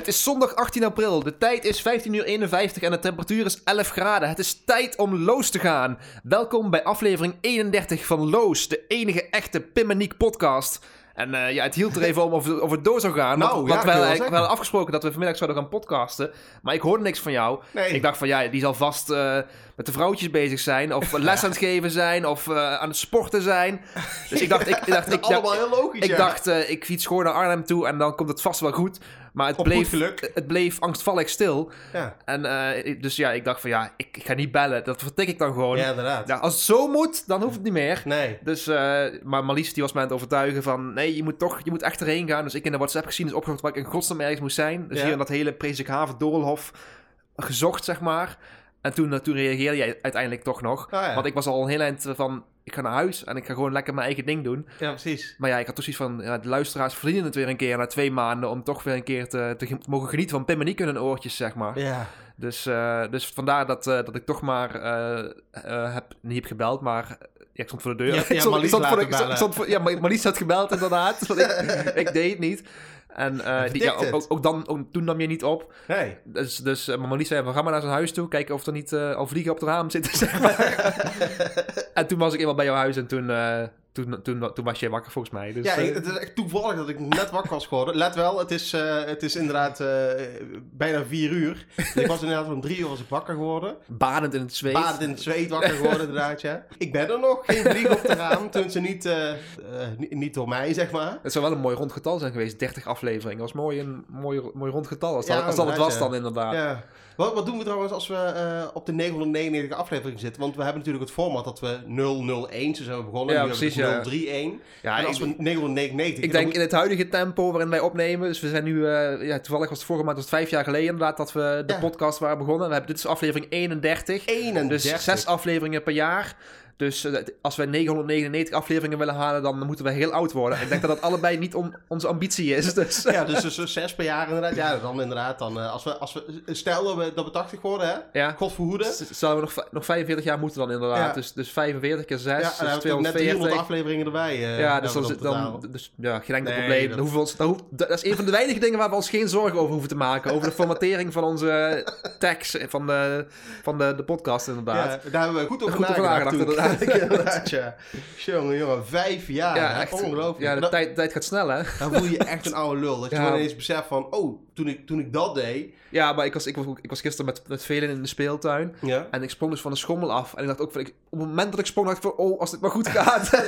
Het is zondag 18 april. De tijd is 15 uur 51 en de temperatuur is 11 graden. Het is tijd om Loos te gaan. Welkom bij aflevering 31 van Loos, de enige echte Pimmeniek podcast. En eh, ja, het hield er even om of, het- of het door zou gaan. Nou, want ja, want wel we hadden afgesproken dat we vanmiddag zouden gaan podcasten. Maar ik hoorde niks van jou. Nee. Ik dacht van ja, die zal vast eh, met de vrouwtjes bezig zijn. Of les aan het geven zijn. Of eh, aan het sporten zijn. Dus ik dacht, ik, ik dacht, ik, Allemaal heel logisch, ik ja. dacht, ik fiets gewoon naar Arnhem toe en dan komt het vast wel goed. Maar het Op bleef, het bleef angstvallig stil. Ja, En eh, dus ja, ik dacht van ja, ik, ik ga niet bellen. Dat vertik ik dan gewoon. ja Ja. inderdaad. als het zo moet, dan hoeft het niet meer. Nee. Dus, eh, maar Marlies die was mij aan het overtuigen van... Nee, je moet toch, je moet echt erheen gaan. Dus ik in de WhatsApp gezien is opgezocht waar ik in godsnaam ergens moest zijn. Dus Ja. hier in dat hele Presikhaven Doolhof gezocht, zeg maar. En toen, eh, toen reageerde jij uiteindelijk toch nog. Ah, ja. Want ik was al een heel eind van... Ik ga naar huis en ik ga gewoon lekker mijn eigen ding doen. ja, precies. Maar ja, ik had toch zoiets van... Ja, de luisteraars verdienen het weer een keer na twee maanden... om toch weer een keer te, te ge- mogen genieten van Pim en in hun oortjes, zeg maar. Ja. Dus, eh, dus vandaar dat, eh, dat ik toch maar eh, heb, niet heb gebeld, maar ja, ik stond voor de deur. Hebt- je Ik stond- ik Marlies stond voor de- ik stond voor- Ja, Marlies had gebeld inderdaad, ik, ik deed het niet. En eh, die, ja, ook, dan, ook, toen nam je niet op. Nee. Dus, dus Marlies zei, we gaan maar naar zijn huis toe, kijken of er niet eh, al vliegen op het raam zitten, zeg maar. en toen was ik eenmaal bij jouw huis en toen, toen, toen, toen was jij wakker volgens mij. Dus, ja, eh, ik- het is echt toevallig dat ik net wakker was geworden. Let wel, het is, eh, het is inderdaad eh, bijna vier uur. ik was inderdaad om drie uur was ik wakker geworden. badend in het zweet. Badend in het zweet wakker geworden inderdaad, ja. Ik ben er nog, geen vlieg op de raam. Toen ze niet, niet, door mij, zeg maar. Het zou wel een mooi rond getal zijn geweest, 30 afleveringen. Dat was mooi een mooi, mooi rond getal, als dat, als dat het was dan inderdaad. Ja. Wat, wat doen we trouwens als we eh, op de 999 aflevering zitten? Want we hebben natuurlijk het format dat we 001 zo zijn we begonnen. Ja, nu precies, hebben ja. we 031. Ja, en als ik- we 999... Ik denk in het huidige tempo waarin wij opnemen. Dus we zijn nu, eh, ja, toevallig was het vorige maand, was het vijf jaar geleden inderdaad dat we de Ja. podcast waren begonnen. We hebben, dit is aflevering 31. moet 31. Dus zes afleveringen per jaar. Dus eh, als wij 999 afleveringen willen halen, dan moeten we heel oud worden. Ik denk dat dat allebei niet on- onze ambitie is. Dus, Ja, dus, dus zes per jaar inderdaad. Ja, dan inderdaad. Dan, eh, als we, als we, stel dat we, dat we 80 worden, hè? ja. God verhoede. Zouden we nog, nog 45 jaar moeten dan inderdaad. Ja. Dus, dus 45 keer 6, Ja, dus dan hebben we net 300 240. afleveringen erbij. eh, Ja, dus, dan, we dan, dus ja, geen enkel Nee, probleem. dat- Dan we ons, dan dat is een van de weinige dingen waar we ons geen zorgen over hoeven te maken. Over de formatering van onze tags van de, van de, de podcast inderdaad. Ja, daar hebben we goed over Goed over nagedacht. inderdaad, ja. Jongen, jongen, vijf jaar. Ja, echt. Ongelooflijk. Ja, de Dan- tijd, tijd gaat snel, hè? Dan voel je echt een oude lul. Dat je Ja. gewoon ineens beseft van, oh, toen ik, toen ik dat deed. Ja, maar ik was, ik was, ik was gisteren met, met velen in de speeltuin. Ja. En ik sprong dus van de schommel af. En ik dacht ook, van, ik, op het moment dat ik sprong, dacht ik van, oh, als dit maar goed gaat. en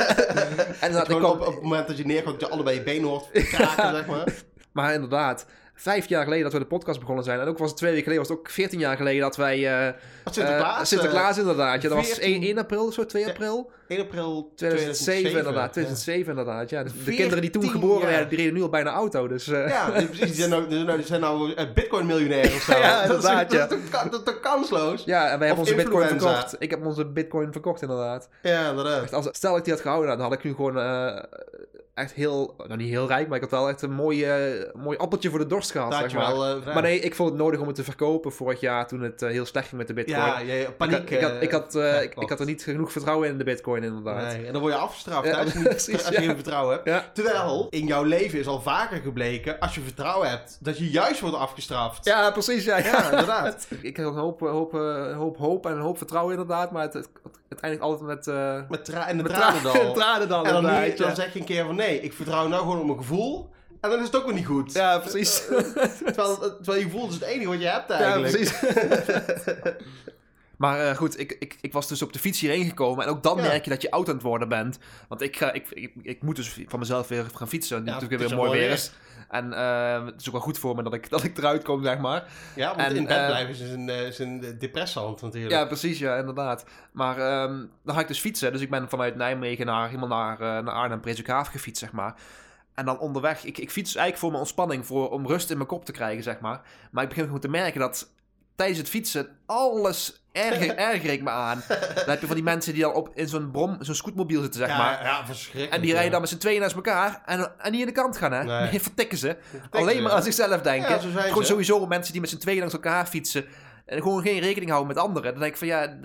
inderdaad, ik kwam, op, op het moment dat je neerkomt, dat je allebei je benen hoort kraken, zeg maar. Maar inderdaad, vijf jaar geleden dat we de podcast begonnen zijn. En ook was het twee weken geleden, was het ook 14 jaar geleden dat wij... eh, Sinterklaas? eh, Sinterklaas inderdaad. Ja, dat was 14 1, 1 april of zo, 2 april. 1 april 2007, inderdaad. Ja. 2007 inderdaad. Ja, de, de 14 kinderen die toen geboren werden, die reden nu al bijna auto. Dus eh, Ja, precies. Die zijn nou, die zijn nou, die zijn nou eh, bitcoin-miljonair of zo. Ja, dat is, inderdaad, dat, ja. is, toch kan- dat is toch kansloos? ja, en wij hebben onze bitcoin verkocht. Ik heb onze bitcoin verkocht inderdaad. Ja, inderdaad. Als, stel ik die had gehouden, dan had ik nu gewoon eh, echt heel, nou niet heel rijk, maar ik had wel echt een mooi, mooi appeltje voor de dorst gehad. Had zeg maar. wel... eh, maar nee, ik vond het nodig om het te verkopen vorig jaar toen het eh, heel slecht ging met de bitcoin. Ja, paniek. ik, had, ik, had, eh, ik, had, ik, ik had er niet genoeg vertrouwen in de bitcoin inderdaad. Nee, en dan word je afgestraft Ja, als je, niet, precies, als je geen vertrouwen hebt. Ja. Terwijl in jouw leven is al vaker gebleken, als je vertrouwen hebt, dat je juist wordt afgestraft. Ja, precies. Ja, Ja, inderdaad. ik heb een hoop, hoop, hoop hoop en een hoop vertrouwen inderdaad, maar het, het, het eindigt altijd met... Met tra en de met tranendal. tranen, tranen dan en dan, nu, dan zeg je een keer van nee, ik vertrouw nou gewoon op mijn gevoel. En dan is het ook weer niet goed. Ja, precies. Terwijl, terwijl je gevoel is het enige wat je hebt Ja, eigenlijk. precies. Maar eh, goed, ik, ik, ik was dus op de fiets hierheen gekomen. En ook dan Ja. merk je dat je oud aan het worden bent. Want ik, ga, ik, ik, ik moet dus van mezelf weer gaan fietsen. Nu Ja, natuurlijk weer mooi wel weer weer. is. En eh, het is ook wel goed voor me dat ik, dat ik eruit kom, zeg maar. Ja, want En, in bed eh, blijven is een, eh, is een depressant natuurlijk. Ja, precies, ja, inderdaad. Maar ehm, dan ga ik dus fietsen. Dus ik ben vanuit Nijmegen naar, helemaal naar, eh, naar Arnhem, Presikhaaf gefietst, zeg maar. En dan onderweg, ik, ik fiets eigenlijk voor mijn ontspanning, voor, om rust in mijn kop te krijgen, zeg maar. Maar ik begin gewoon te merken dat tijdens het fietsen alles erger, erger ik me aan. Dan heb je van die mensen die dan op, in zo'n brom, zo'n scootmobiel zitten, zeg ja, maar. ja, verschrikkelijk. En die rijden dan met z'n tweeën naast elkaar en, en niet aan de kant gaan, hè? Nee. Nee, vertikken ze. Vertikken Alleen ze. maar aan zichzelf denken. Ja, Gewoon ze. sowieso mensen die met z'n tweeën langs elkaar fietsen en gewoon geen rekening houden met anderen. Dan denk ik van ja,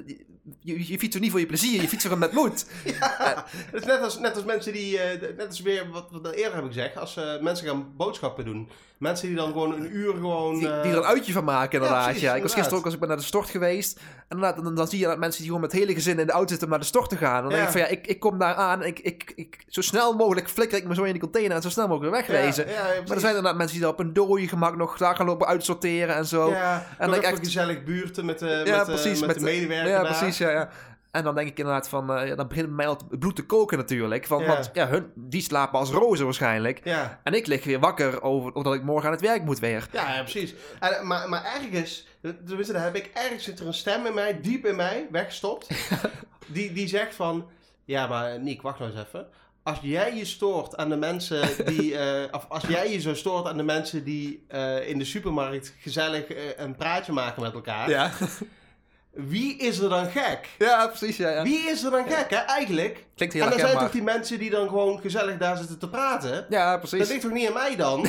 je, je fietst er niet voor je plezier, je fietst er met moed. Ja, het is net als, net als mensen die, eh, net als weer wat, wat eerder heb ik gezegd, als eh, mensen gaan boodschappen doen. Mensen die dan gewoon een uur gewoon... Die, eh, die er een uitje van maken, inderdaad. Ja, precies, ik was gisteren ook als ik ben naar de stort geweest. En inderdaad, dan, dan zie je dat mensen die gewoon met het hele gezin in de auto zitten om naar de stort te gaan. Dan denk ik van ja, ik, ik kom daar aan. Ik, ik, ik, zo snel mogelijk flikker ik me zo in die container en zo snel mogelijk wegwezen. Ja, maar er zijn inderdaad mensen die daar op een dode gemak nog daar gaan lopen uitsorteren en zo. Ja, En dan dan echt- gezellig buurten met, de met, precies, precies, met, met de de- medewerker Ja, precies, ja, ja. En dan denk ik inderdaad van, eh, ja, dan begint mij al het bloed te koken natuurlijk. Van. Want ja, hun, die slapen als rozen waarschijnlijk. Ja, En ik lig weer wakker over, omdat ik morgen aan het werk moet weer. ja, ja, precies. En, maar, maar ergens, tenminste, daar heb ik ergens zit er een stem in mij, diep in mij, weggestopt. die, die zegt van, ja maar Nick, wacht nou eens even. Als jij je stoort aan de mensen die, eh, of als jij je zo stoort aan de mensen die eh, in de supermarkt gezellig eh, een praatje maken met elkaar. Ja, Wie is er dan gek? ja precies. Ja, ja. Wie is er dan gek, hè, eigenlijk? Klinkt heel en dan zijn toch die mensen die dan gewoon gezellig daar zitten te praten? Ja, Dat precies. ligt toch niet aan mij dan?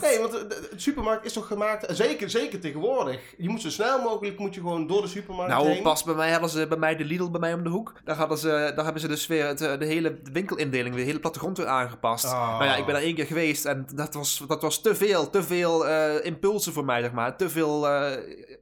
Nee, want de, supermarkt is toch gemaakt, zeker, zeker tegenwoordig. Je moet zo snel mogelijk moet je gewoon door de supermarkt Nou, heen. pas bij mij hadden ze bij mij de Lidl bij mij om de hoek. Daar, hadden ze, daar hebben ze dus weer het, eh, de hele winkelindeling, de hele plattegrond weer aangepast. Oh. Nou ja, ik ben daar één keer geweest en dat was, dat was te veel, te veel eh, impulsen voor mij, zeg maar. Te veel, eh,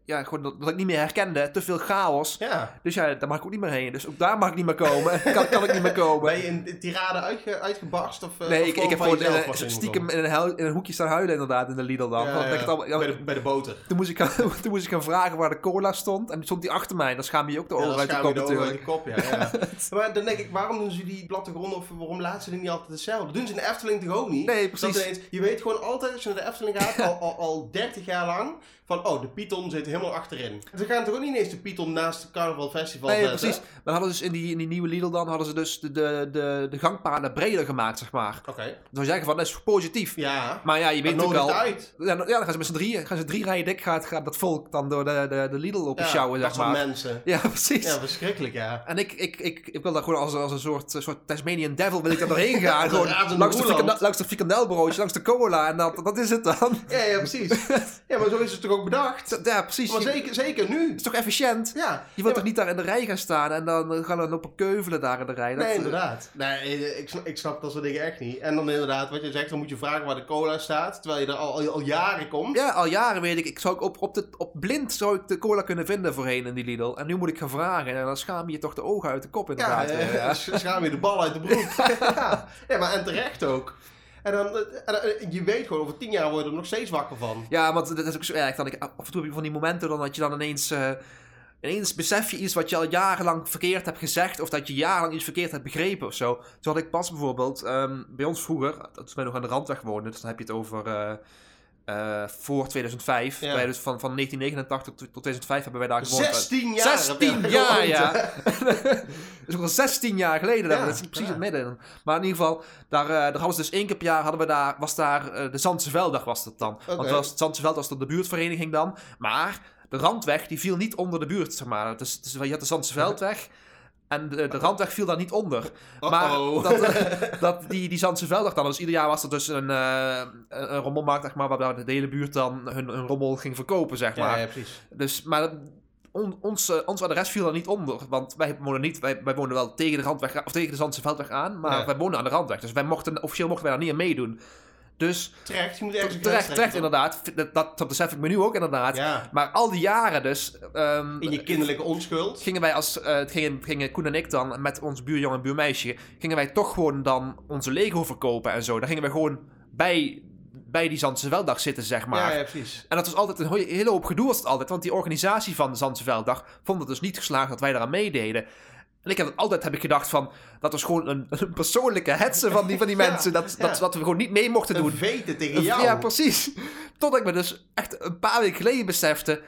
ja, gewoon dat, dat ik niet meer herkende, te veel chaos. Ja. Dus ja, daar mag ik ook niet meer heen. Dus ook daar mag ik niet meer komen. kan, kan ik niet meer komen. Ben je in tirade uitge, uitgebarst? Of, eh, Nee, of ik, ik heb gewoon stiekem in een, huil- in een hoekje staan huilen inderdaad in de Lidl dan. Ja, ik het bij, de, bij de boter. toen, moest ik, toen moest ik gaan vragen waar de cola stond. En die stond die achter mij. Dan schaam je ook de oren uit de kop natuurlijk. de kop, ja. maar dan denk ik, waarom doen ze die plattegronden of waarom laten ze die niet altijd hetzelfde? Dat doen ze in de Efteling toch ook niet? Nee, Dat precies. ineens, je weet gewoon altijd, als je naar de Efteling gaat, al, al, al 30 jaar lang, van oh, de Python zit helemaal achterin. Ze gaan toch ook niet eens de Python naast het Carnaval Festival Nee, zetten? precies. Maar hadden dus in die, in die nieuwe Lidl dan, hadden ze dus de, de, de, de gangpaden breder gemaakt, zeg maar. Oké. Dan zou je zeggen van, dat is positief. Ja. Maar ja, je weet natuurlijk nodigt al... uit. Ja, dan, dan gaan ze met z'n drieën, gaan ze drie rijen dik, gaat, gaat dat volk dan door de, de, de Lidl op Ja, sjouwen, dat zeg maar. mensen. Ja, precies. Ja, verschrikkelijk, ja. En ik, ik, ik, ik wil daar gewoon als, als een soort, soort Tasmanian devil wil ik daar doorheen gaan. gewoon langs de, langs de langs de cola en dat, dat is het dan. Ja, ja, precies. ja, maar zo is het toch ook bedacht? Ja, precies. Maar zeker, zeker nu. Het is toch efficiënt? Ja. Je wilt Ja, toch niet daar in de rij gaan staan en dan eh, gaan we lopen keuvelen daar in de rij? Dat, Nee, eh, inderdaad. Nee, eh, ik, snap- ik snap dat soort dingen echt niet. En dan inderdaad, wat je zegt, dan moet je vragen waar de cola staat. Terwijl je er al, al, al jaren komt. Ja, al jaren weet ik. Ik zou op, op, de, op blind zou ik de cola kunnen vinden voorheen in die Lidl. En nu moet ik gaan vragen. En dan schaam je je toch de ogen uit de kop Ja, inderdaad. ja. sch- schaam je de bal uit de broek. ja. ja, maar en terecht ook. En dan, eh, je weet gewoon, over tien jaar word je er nog steeds wakker van. Ja, want dat is ook zo erg. Dat ik, af en toe heb je van die momenten dan dat je dan ineens... eh, ineens besef je iets wat je al jarenlang verkeerd hebt gezegd... of dat je jarenlang iets verkeerd hebt begrepen of zo. Zo had ik pas bijvoorbeeld bij bij ons vroeger... toen wij nog aan de Randweg woonden... dus dan heb je het over... eh, eh, voor 2005. Ja. Wij dus van, van 1989 tot, tot 2005 hebben wij daar gewoond. 16 jaar. heb je 16 daar jaar, ja. dat is ook al 16 jaar geleden. Ja, dat is precies ja. het midden. Maar in ieder geval, daar, eh, daar hadden ze dus één keer per jaar, hadden we daar, was daar eh, de Zandse Velddag was dat dan. Want was, het Zandse Velddag was de buurtvereniging dan. Maar de Randweg, die viel niet onder de buurt, zeg maar. Dus, dus je had de Zandse Veldweg. En de, de Randweg viel daar niet onder. Maar dat, eh, dat die, die Zandse Velddag dan, dus ieder jaar was er dus een, eh, een rommelmarkt, zeg maar, waar de hele buurt dan hun, hun rommel ging verkopen, zeg maar. Ja, ja, precies. Dus, maar on, ons, eh, ons adres viel er niet onder. Want wij wonen niet, wij, wij wonen wel tegen de randweg, of tegen de Zandse Veldweg aan, maar Ja. wij wonen aan de randweg. Dus wij mochten, officieel mochten wij daar niet aan meedoen. Dus Terecht, je moet ergens terecht, inderdaad. Dat, dat, dat besef ik me nu ook inderdaad. Ja, Maar al die jaren dus, ehm, in je kinderlijke onschuld. gingen wij als, eh, gingen, gingen Koen en ik dan met ons buurjongen en buurmeisje, gingen wij toch gewoon dan onze Lego verkopen en zo. Dan gingen wij gewoon bij, bij die Zandse Velddag zitten, zeg maar. Ja, ja, precies. En dat was altijd een hele hoop gedoe was het altijd. Want die organisatie van de Zandse Velddag vond het dus niet geslaagd dat wij eraan meededen. En ik heb het altijd heb ik gedacht van... Dat was gewoon een, een persoonlijke hetze van die, van die Ja, mensen. Dat, ja. dat, dat we gewoon niet mee mochten Een doen. veten tegen jou. Ja, precies. Totdat ik me dus echt een paar weken geleden besefte...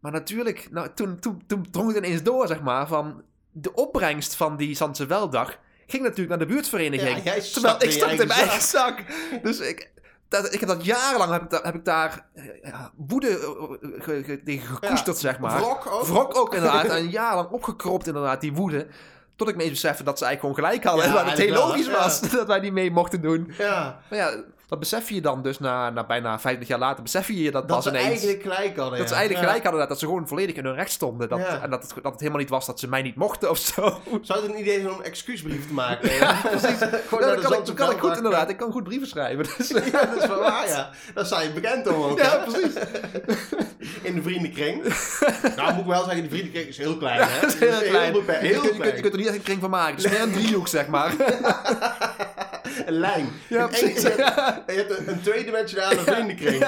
Maar natuurlijk, nou, toen, toen, toen drong het ineens door, zeg maar, van... De opbrengst van die Zandse Velddag ging natuurlijk naar de buurtvereniging. Ja, jij Terwijl ik stak in mijn eigen zak. Dus ik, dat, ik heb dat jarenlang heb ik, daar- heb ik daar eh, ja, woede eh, ge- ge- tegen gekoesterd, zeg maar. Wrok ook. Wrok ook inderdaad. En jarenlang opgekropt inderdaad, die woede. Tot ik me eens besefte dat ze eigenlijk gewoon gelijk hadden. En dat het heel logisch was dat wij die mee mochten doen. Ja. Maar ja, dat besef je dan dus na, na bijna 50 jaar later, besef je je dat, Dat pas ze ineens... eigenlijk gelijk hadden. Dat ze eigenlijk gelijk hadden, dat, dat ze gewoon volledig in hun recht stonden. Dat. En dat het, dat het helemaal niet was dat ze mij niet mochten of zo. Zou het een idee zijn om een excuusbrief te maken? Ja, precies. Gewoon dat kan, ik, dat kan ik goed inderdaad. Ik kan goed brieven schrijven. Dus, Ja, dat is wel waar, ja. Dat sta je bekend om ook. ja, precies. In de vriendenkring. nou, moet ik wel zeggen, de vriendenkring is heel klein, hè? Dat heel klein. heel kunt- je, kunt, je kunt er niet echt een kring van maken. Het is meer een driehoek, zeg maar. Een lijn. Ja, precies. Je hebt, je hebt een, een tweedimensionale vriendenkring.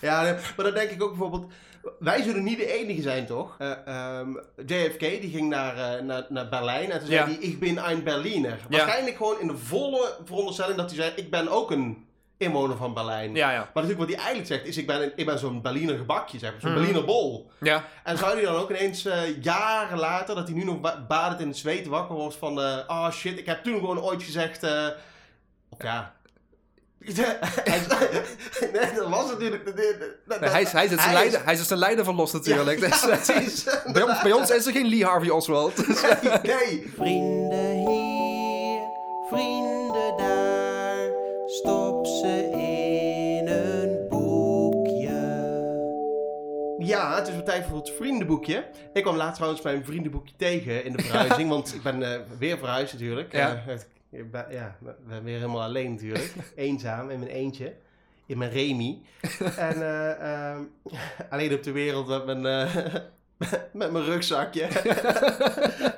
Ja, maar dan denk ik ook bijvoorbeeld... Wij zullen niet de enige zijn, toch? Eh, ehm, JFK die ging naar, eh, naar, naar Berlijn en toen zei Ja. hij... Ik ben een Berliner. Waarschijnlijk gewoon in de volle veronderstelling dat hij zei... Ik ben ook een inwoner van Berlijn. Ja, ja. Maar natuurlijk wat hij eigenlijk zegt is... Ik ben, een- ik ben zo'n Berliner gebakje, zeg maar. Zo'n. Berliner bol. Ja, En zou hij dan ook ineens eh, jaren later, dat hij nu nog ba- badend in het zweet wakker wordt van, eh oh shit, ik heb toen gewoon ooit gezegd, eh, of ja. Hij- nee, dat was natuurlijk. dat- dat- dat- Nee, hij, is, hij, is zijn leider, hij is er zijn leider van los natuurlijk. Ja, ja, precies. bij, ons, bij ons is er geen Lee Harvey Oswald. Dus, Nee, nee. Vrienden hier, vrienden Ja, het is weer tijd voor het vriendenboekje. Ik kwam laatst trouwens mijn vriendenboekje tegen in de verhuizing, want ik ben eh, weer verhuisd natuurlijk. Ja. Eh, ik ben- ja, weer helemaal alleen natuurlijk. Eenzaam in mijn eentje. In mijn Remy. en eh, ehm, alleen op de wereld met mijn, met mijn rugzakje.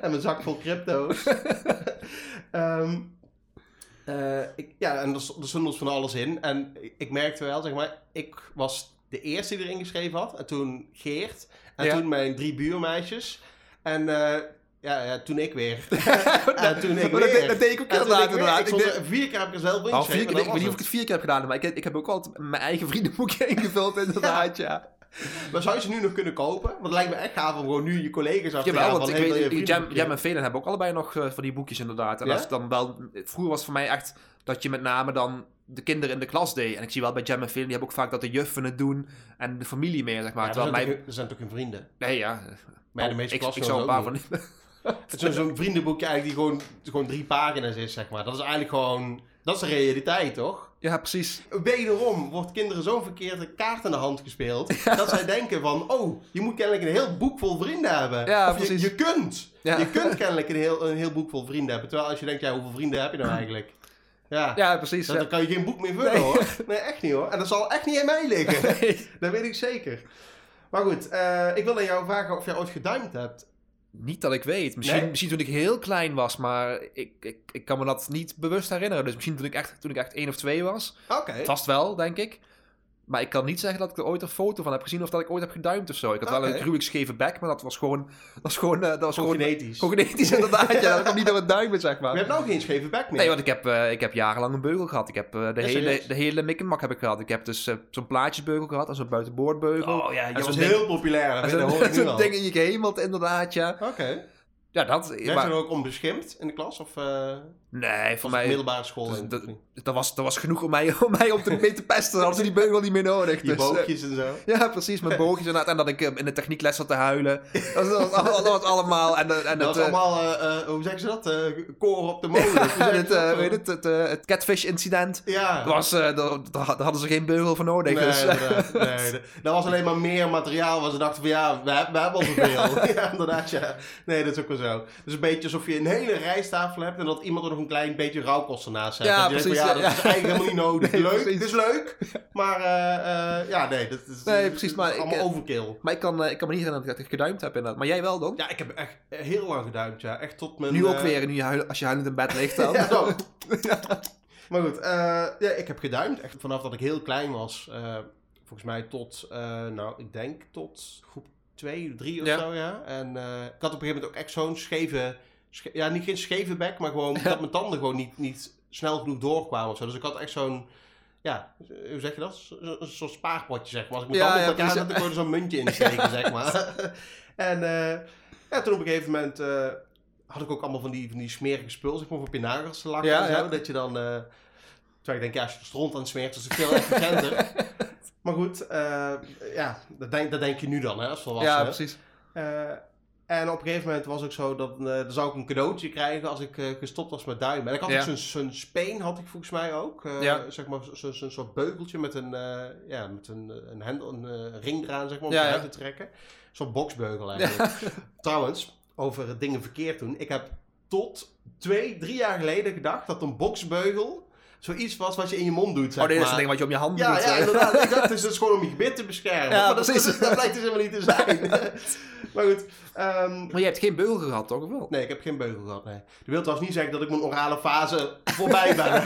en mijn zak vol crypto's. Ehm, eh, ik, ja, en er, er stond van alles in. En ik merkte wel, zeg maar, ik was de eerste die erin geschreven had. En toen Geert. En Ja. toen mijn drie buurmeisjes. En eh, ja, ja, toen ik weer. en toen ik Maar weer. deed- dat deed ik ook En toen inderdaad. ik er- vier keer heb ik er zelf in Oh, vier geschreven. keer, en ik weet niet of ik het vier keer heb gedaan, maar ik, ik heb ook altijd mijn eigen vriendenboekje ingevuld inderdaad, ja. het. Maar zou je ze nu nog kunnen kopen? Want het lijkt me echt gaaf om gewoon nu je collega's af te Jawel, gaan want ik weet, Jam? Jam en Velen hebben ook allebei nog eh, van die boekjes inderdaad. En Ja? dan wel, vroeger was het voor mij echt dat je met name dan de kinderen in de klas deed. En ik zie wel bij Jam en Velen, die hebben ook vaak dat de juffen het doen en de familie meer, zeg maar. Ja, er, Terwijl zijn toch, zijn toch geen vrienden? Nee, ja. Maar ja, de Oh, meeste ik, ik zou een paar van die... Het is zo'n vriendenboekje eigenlijk die gewoon, gewoon drie pagina's is, zeg maar. Dat is eigenlijk gewoon... Dat is de realiteit, toch? Ja, precies. Wederom wordt kinderen zo'n verkeerde kaart in de hand gespeeld... dat zij denken van... Oh, je moet kennelijk een heel boek vol vrienden hebben. Ja, of je, precies. je kunt. Ja. Je kunt kennelijk een heel, een heel boek vol vrienden hebben. Terwijl als je denkt, ja, hoeveel vrienden heb je nou eigenlijk? Ja, Ja, precies. dan, kan je geen boek meer vullen, Nee. hoor. Nee, echt niet, hoor. En dat zal echt niet aan mij liggen. Nee. Dat weet ik zeker. Maar goed, eh, ik wil aan jou vragen of jij ooit geduimd hebt. Niet dat ik weet. Misschien, Nee? misschien toen ik heel klein was, maar ik, ik, ik kan me dat niet bewust herinneren. Dus misschien toen ik echt, toen ik echt één of twee was. Oké. Vast wel, denk ik. Maar ik kan niet zeggen dat ik er ooit een foto van heb gezien of dat ik ooit heb geduimd of zo. Ik had wel een gruwelijk scheve bek, maar dat was gewoon... Dat was gewoon, eh, dat was Gewoon genetisch. gewoon genetisch inderdaad. ja, dat kwam niet door het duimen, zeg Maar je hebt nou geen scheve bek meer. Nee, want ik heb, eh, ik heb jarenlang een beugel gehad. Ik heb eh, de, hele, de hele mikkemak heb ik gehad. Ik heb dus zo'n plaatjesbeugel gehad en zo'n buitenboordbeugel. Oh ja, je En was zo'n ding- heel populair. Dat zo'n ding in je gehemeld, inderdaad, ja. Oké. Ja, dat... Werd maar- er ook om beschimpt in de klas? Of nee, voor mij... middelbare school? dus dat- was, dat was genoeg om mij, om mij op te, mee te pesten. Dan hadden ze die beugel niet meer nodig. Je Dus, eh, boogjes en zo. ja, precies. Mijn boogjes inderdaad. En dat ik eh, in de techniekles zat te huilen. Dat was, dat was, dat was allemaal. En, en dat het, was allemaal, hoe zeggen ze dat? Eh koren op de molen. Het, weet het, het, het catfish incident. Ja. Was, daar, daar hadden ze geen beugel voor nodig. Nee, dus, inderdaad. nee, dat- dat was alleen maar meer materiaal waar ze dachten van ja, we, hebben- we hebben al zoveel. ja, inderdaad, ja. Nee, dat is ook wel zo. Dus een beetje alsof je een hele rijsttafel hebt en dat iemand er nog een klein beetje rauwkost ernaast zet. Ja, Dat denkt precies, ja, dat is eigenlijk helemaal niet nodig. Nee, leuk, het is leuk, maar eh, eh, ja, nee, dat is, Nee, precies, maar ik, allemaal eh, overkill. maar ik kan, eh, ik kan me niet herinneren dat ik geduimd heb inderdaad. Maar jij wel dan? Ja, ik heb echt heel lang geduimd, ja. Echt tot mijn... nu ook eh, weer, nu huil- als je huilend in bed ligt dan. Ja, zo. Maar goed, eh, ja, ik heb geduimd. Echt vanaf dat ik heel klein was. eh, volgens mij tot, eh, nou, ik denk tot groep 2, 3 of Ja. zo, ja. En eh, ik had op een gegeven moment ook echt zo'n scheve... ja, niet geen scheve bek, maar gewoon dat mijn tanden gewoon niet, niet snel genoeg doorkwamen of zo. Dus ik had echt zo'n... Ja, hoe zeg je dat? Zo- zo- Zo'n spaarpotje, zeg maar. Als ik mijn Ja, tanden op elkaar precies. zet, dan kon er zo'n muntje in steken, zeg maar. En eh, ja, toen op een gegeven moment... eh, had ik ook allemaal van die, van die smerige spul, zeg maar, op je nagels te lakken Ja, en zo. Dat je dan... eh terwijl ik denk, ja, als je stront aan het smeren, is het veel efficiënter. maar goed, ja, dat denk, dat denk je nu dan, hè, als volwassene. Ja, precies. En op een gegeven moment was ik zo dat eh, dan zou ik een cadeautje krijgen als ik eh, gestopt was met duimen. En ik had Ja. ook zo'n zo'n speen, had ik volgens mij ook. Ja. Zeg maar zo'n zo, soort beugeltje met een, ja, met een, een, hendel, een ring eraan, zeg maar, om Ja, te trekken. Zo'n boksbeugel eigenlijk. Trouwens, over dingen verkeerd doen. Ik heb tot twee, drie jaar geleden gedacht dat een boksbeugel zoiets was wat je in je mond doet, zeg Oh nee, dat is een ding wat je om je handen Ja, doet. ja, inderdaad. Ik dacht, het is dus gewoon om je gebit te beschermen. Ja, maar dat, precies. dat, dat blijkt dus helemaal niet te zijn. maar goed. ehm, Maar je hebt geen beugel gehad, toch? Of wel? nee, ik heb geen beugel gehad, nee. Dat wil trouwens niet zeggen dat ik mijn orale fase voorbij ben.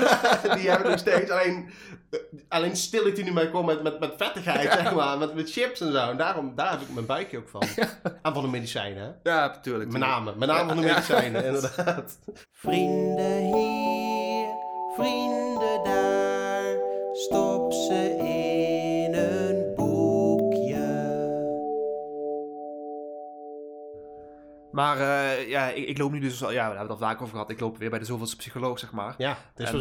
Die heb ik nog steeds. Alleen, eh, alleen stil die nu mij komt met, met, met vettigheid, zeg maar. Met, met chips en zo. En daarom, daar heb ik mijn buikje ook van. En van de medicijnen, hè. Ja, natuurlijk. Met name. Met name van de Ja. medicijnen, inderdaad. Vrienden hier, vrienden daar, stop ze in een boekje. Maar eh, ja, ik, ik loop nu dus, al- ja, we hebben het al vaak over gehad. Ik loop weer bij de zoveelste psycholoog, zeg maar. Ja, het is en,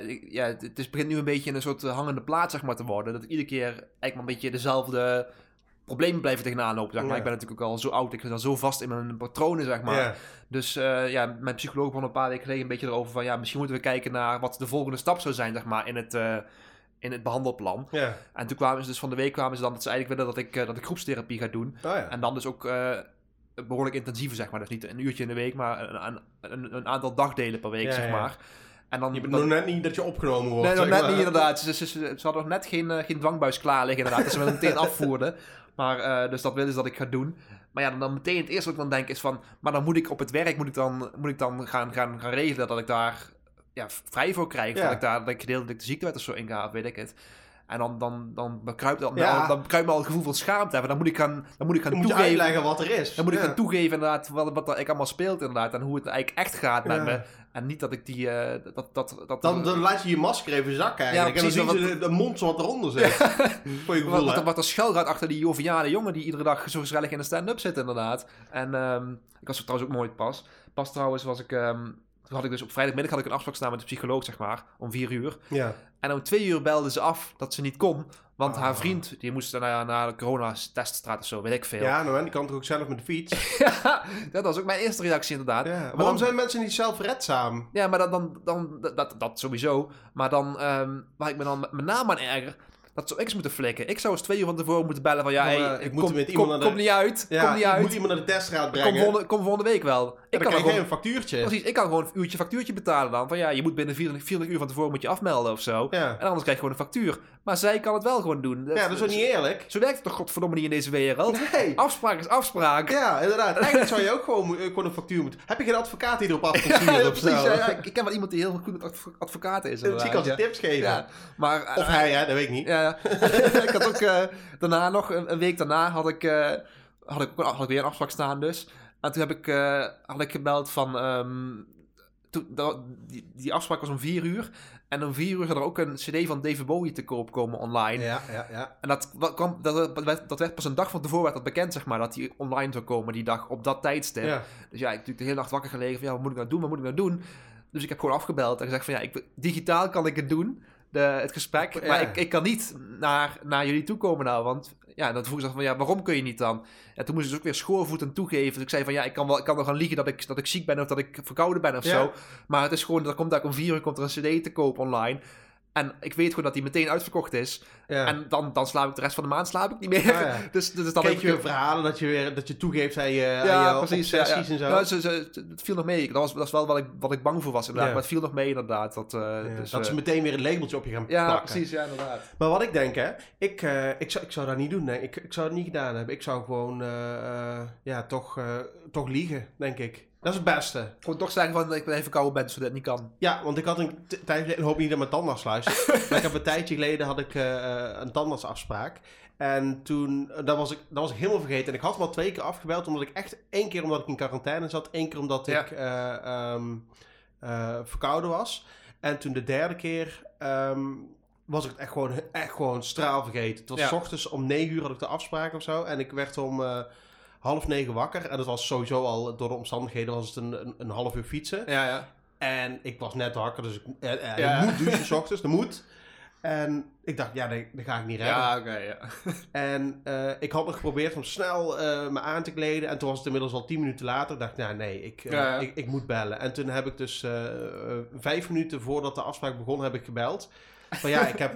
eh, ik- ja, het, het is, begint nu een beetje een soort eh, hangende plaat zeg maar, te worden. Dat ik iedere keer eigenlijk maar een beetje dezelfde problemen blijven tegenaan lopen. Zeg maar. Ja. Ik ben natuurlijk ook al zo oud, ik zit al zo vast in mijn patronen, zeg maar. ja. Dus eh, ja, mijn psycholoog begon een paar weken geleden een beetje erover van... ja, misschien moeten we kijken naar wat de volgende stap zou zijn, zeg maar, in het, eh, in het behandelplan. ja. En toen kwamen ze dus van de week kwamen ze dan dat ze eigenlijk willen dat ik, eh, dat ik groepstherapie ga doen. Oh ja. En dan dus ook eh, behoorlijk intensief, zeg maar. Dus niet een uurtje in de week, maar een, een, een, aantal dagdelen per week, Ja, zeg maar. En dan, Je bent nog net niet dat je opgenomen wordt. Nee, nog net maar. niet inderdaad. Ze, ze, ze, ze hadden nog net geen, geen dwangbuis klaar liggen inderdaad. Dat ze me meteen afvoerden. Maar, eh, dus dat willen ze dat ik ga doen. Maar ja, dan, dan meteen het eerste wat ik dan denk is van... Maar dan moet ik op het werk moet ik dan, moet ik dan gaan, gaan, gaan regelen dat ik daar ja, vrij voor krijg. Ja. Dat ik daar dat ik gedeeltelijk de ziektewet of zo inga, weet ik het. En dan, dan, dan, bekruipt, dan, Ja. dan me al het gevoel van schaamte hebben. Dan moet ik gaan, dan moet ik gaan Dan moet je toegeven... uitleggen wat er is. Dan moet ik gaan toegeven inderdaad wat, wat er ik allemaal speelt inderdaad. En hoe het eigenlijk echt gaat met me. En niet dat ik die... eh, dat, dat, dat, Dan, dan laat je je masker even zakken Ja, en dan zie je de, de mond zo wat eronder zit. Voor je Wat, gevoel, wat, wat er schuil gaat achter die joviale jongen die iedere dag zo gezellig in de stand-up zit, inderdaad. En ehm, ik was er trouwens ook nooit pas. Pas trouwens was ik. ehm, toen had ik dus op vrijdagmiddag had ik een afspraak staan met de psycholoog, zeg maar, om vier uur. Ja. En om twee uur belde ze af dat ze niet kon. Want Ah. haar vriend, die moest naar, naar de corona-teststraat of zo, weet ik veel. ja, nou, en die kan toch ook zelf met de fiets. Ja, dat was ook mijn eerste reactie inderdaad. Ja. Waarom dan- zijn mensen niet zelfredzaam? Ja, maar dan, dan, dan dat- dat, dat sowieso. Maar dan, ehm, waar ik me dan met, name aan erger, dat zou ik eens moeten flikken. Ik zou eens twee uur van tevoren moeten bellen van, ja, hey, eh, ik kom, moet met iemand kom, naar de- kom niet uit, Ja, kom niet ik uit. moet iemand naar de teststraat Kom brengen. volgende, kom volgende week wel. Ik kan krijg gewoon, een factuurtje. precies, ik kan gewoon een uurtje factuurtje betalen dan. Van ja, je moet binnen 24, 24 uur van tevoren moet je afmelden of zo. Ja. En anders krijg je gewoon een factuur. Maar zij kan het wel gewoon doen. ja, dat is ook niet eerlijk. Zo werkt het toch godverdomme niet in deze wereld? Nee. Afspraak is afspraak. Ja, inderdaad. Eigenlijk zou je ook gewoon, eh, gewoon een factuur moeten... Heb je geen advocaat die erop af kan Ja, of zo? Ja, ik ken wel iemand die heel goed met adv- advocaten is. Zie ik als ja. tips geven. Maar, eh, Of hij, hè? Dat weet ik niet. Ja, ik had ook eh, daarna nog, een, week daarna, had ik, had, ik, had ik weer een afspraak staan dus. En toen heb ik, eh, had ik gebeld van... ehm, toen, dat, die, die afspraak was om vier uur. En om vier uur zou er ook een cd van David Bowie te koop komen online. Ja, ja, ja. En dat, wa- kwam, dat, dat, werd, dat werd pas een dag van tevoren werd dat bekend, zeg maar. Dat die online zou komen die dag, op dat tijdstip. ja. Dus ja, ik heb natuurlijk de hele nacht wakker gelegen van ja, wat moet ik nou doen, wat moet ik nou doen? Dus ik heb gewoon afgebeld en gezegd van ja, ik, digitaal kan ik het doen, de, het gesprek, Ja. maar ik, ik kan niet naar, naar jullie toe komen nou, want ja, dan vroeg ze van ja, waarom kun je niet dan? En toen moesten ze ook weer schoorvoetend toegeven. Dus ik zei van ja, ik kan wel, ik kan wel gaan liegen dat ik, dat ik ziek ben of dat ik verkouden ben of Ja. zo. Maar het is gewoon, er komt daar om vier uur komt er een cd te koop online. En ik weet gewoon dat die meteen uitverkocht is. ja. En dan, dan slaap ik de rest van de maand slaap ik niet meer. Ah, ja. Dus, dus dan Kreeg heb je weer verhalen dat je, weer, dat je toegeeft aan je, ja, aan je precies. Ja, obsessies ja. en zo? Nou, ze, ze, het viel nog mee. Dat, was, dat is wel wat ik, wat ik bang voor was inderdaad. Ja. Maar het viel nog mee inderdaad. Dat, eh, Ja, dus, dat eh, ze meteen weer een labeltje op je gaan ja, plakken. precies. Ja, inderdaad. Maar wat ik denk, hè, ik, eh, ik, zou, ik zou dat niet doen. Nee. Ik, ik zou het niet gedaan hebben. Ik zou gewoon, eh, eh, ja, toch, eh, toch liegen, denk ik. Dat is het beste. Gewoon toch zeggen van, ik ben even verkouden ben, zodat het niet kan. Ja, want ik had een t- tijd geleden, ik hoop niet dat mijn tandarts luistert, maar ik heb een tijdje geleden had ik eh, eh, een tandartsafspraak. En toen, eh, dat was, ik, dat was ik helemaal vergeten. En ik had hem al twee keer afgebeld, omdat ik echt, één keer omdat ik in quarantaine zat, één keer omdat Ja. ik eh, ehm, eh, verkouden was. En toen de derde keer ehm, was ik het echt gewoon, echt gewoon straal vergeten. Het was Ja. s ochtends om negen uur had ik de afspraak of zo. En ik werd om half negen wakker. En dat was sowieso al, door de omstandigheden was het een, een, een half uur fietsen. Ja, ja. En ik was net wakker, dus ik, eh, eh, Ja. je moet douchen s ochtends, dat moet. En ik dacht, ja, dat, dat ga ik niet redden. Ja, oké, ja. En eh, ik had nog geprobeerd om snel eh, me aan te kleden. En toen was het inmiddels al tien minuten later. dacht ik, nou nee, ik, Ja, ja. Ik, ik moet bellen. En toen heb ik dus vijf minuten voordat de afspraak begon, heb ik gebeld. Van ja, ik heb,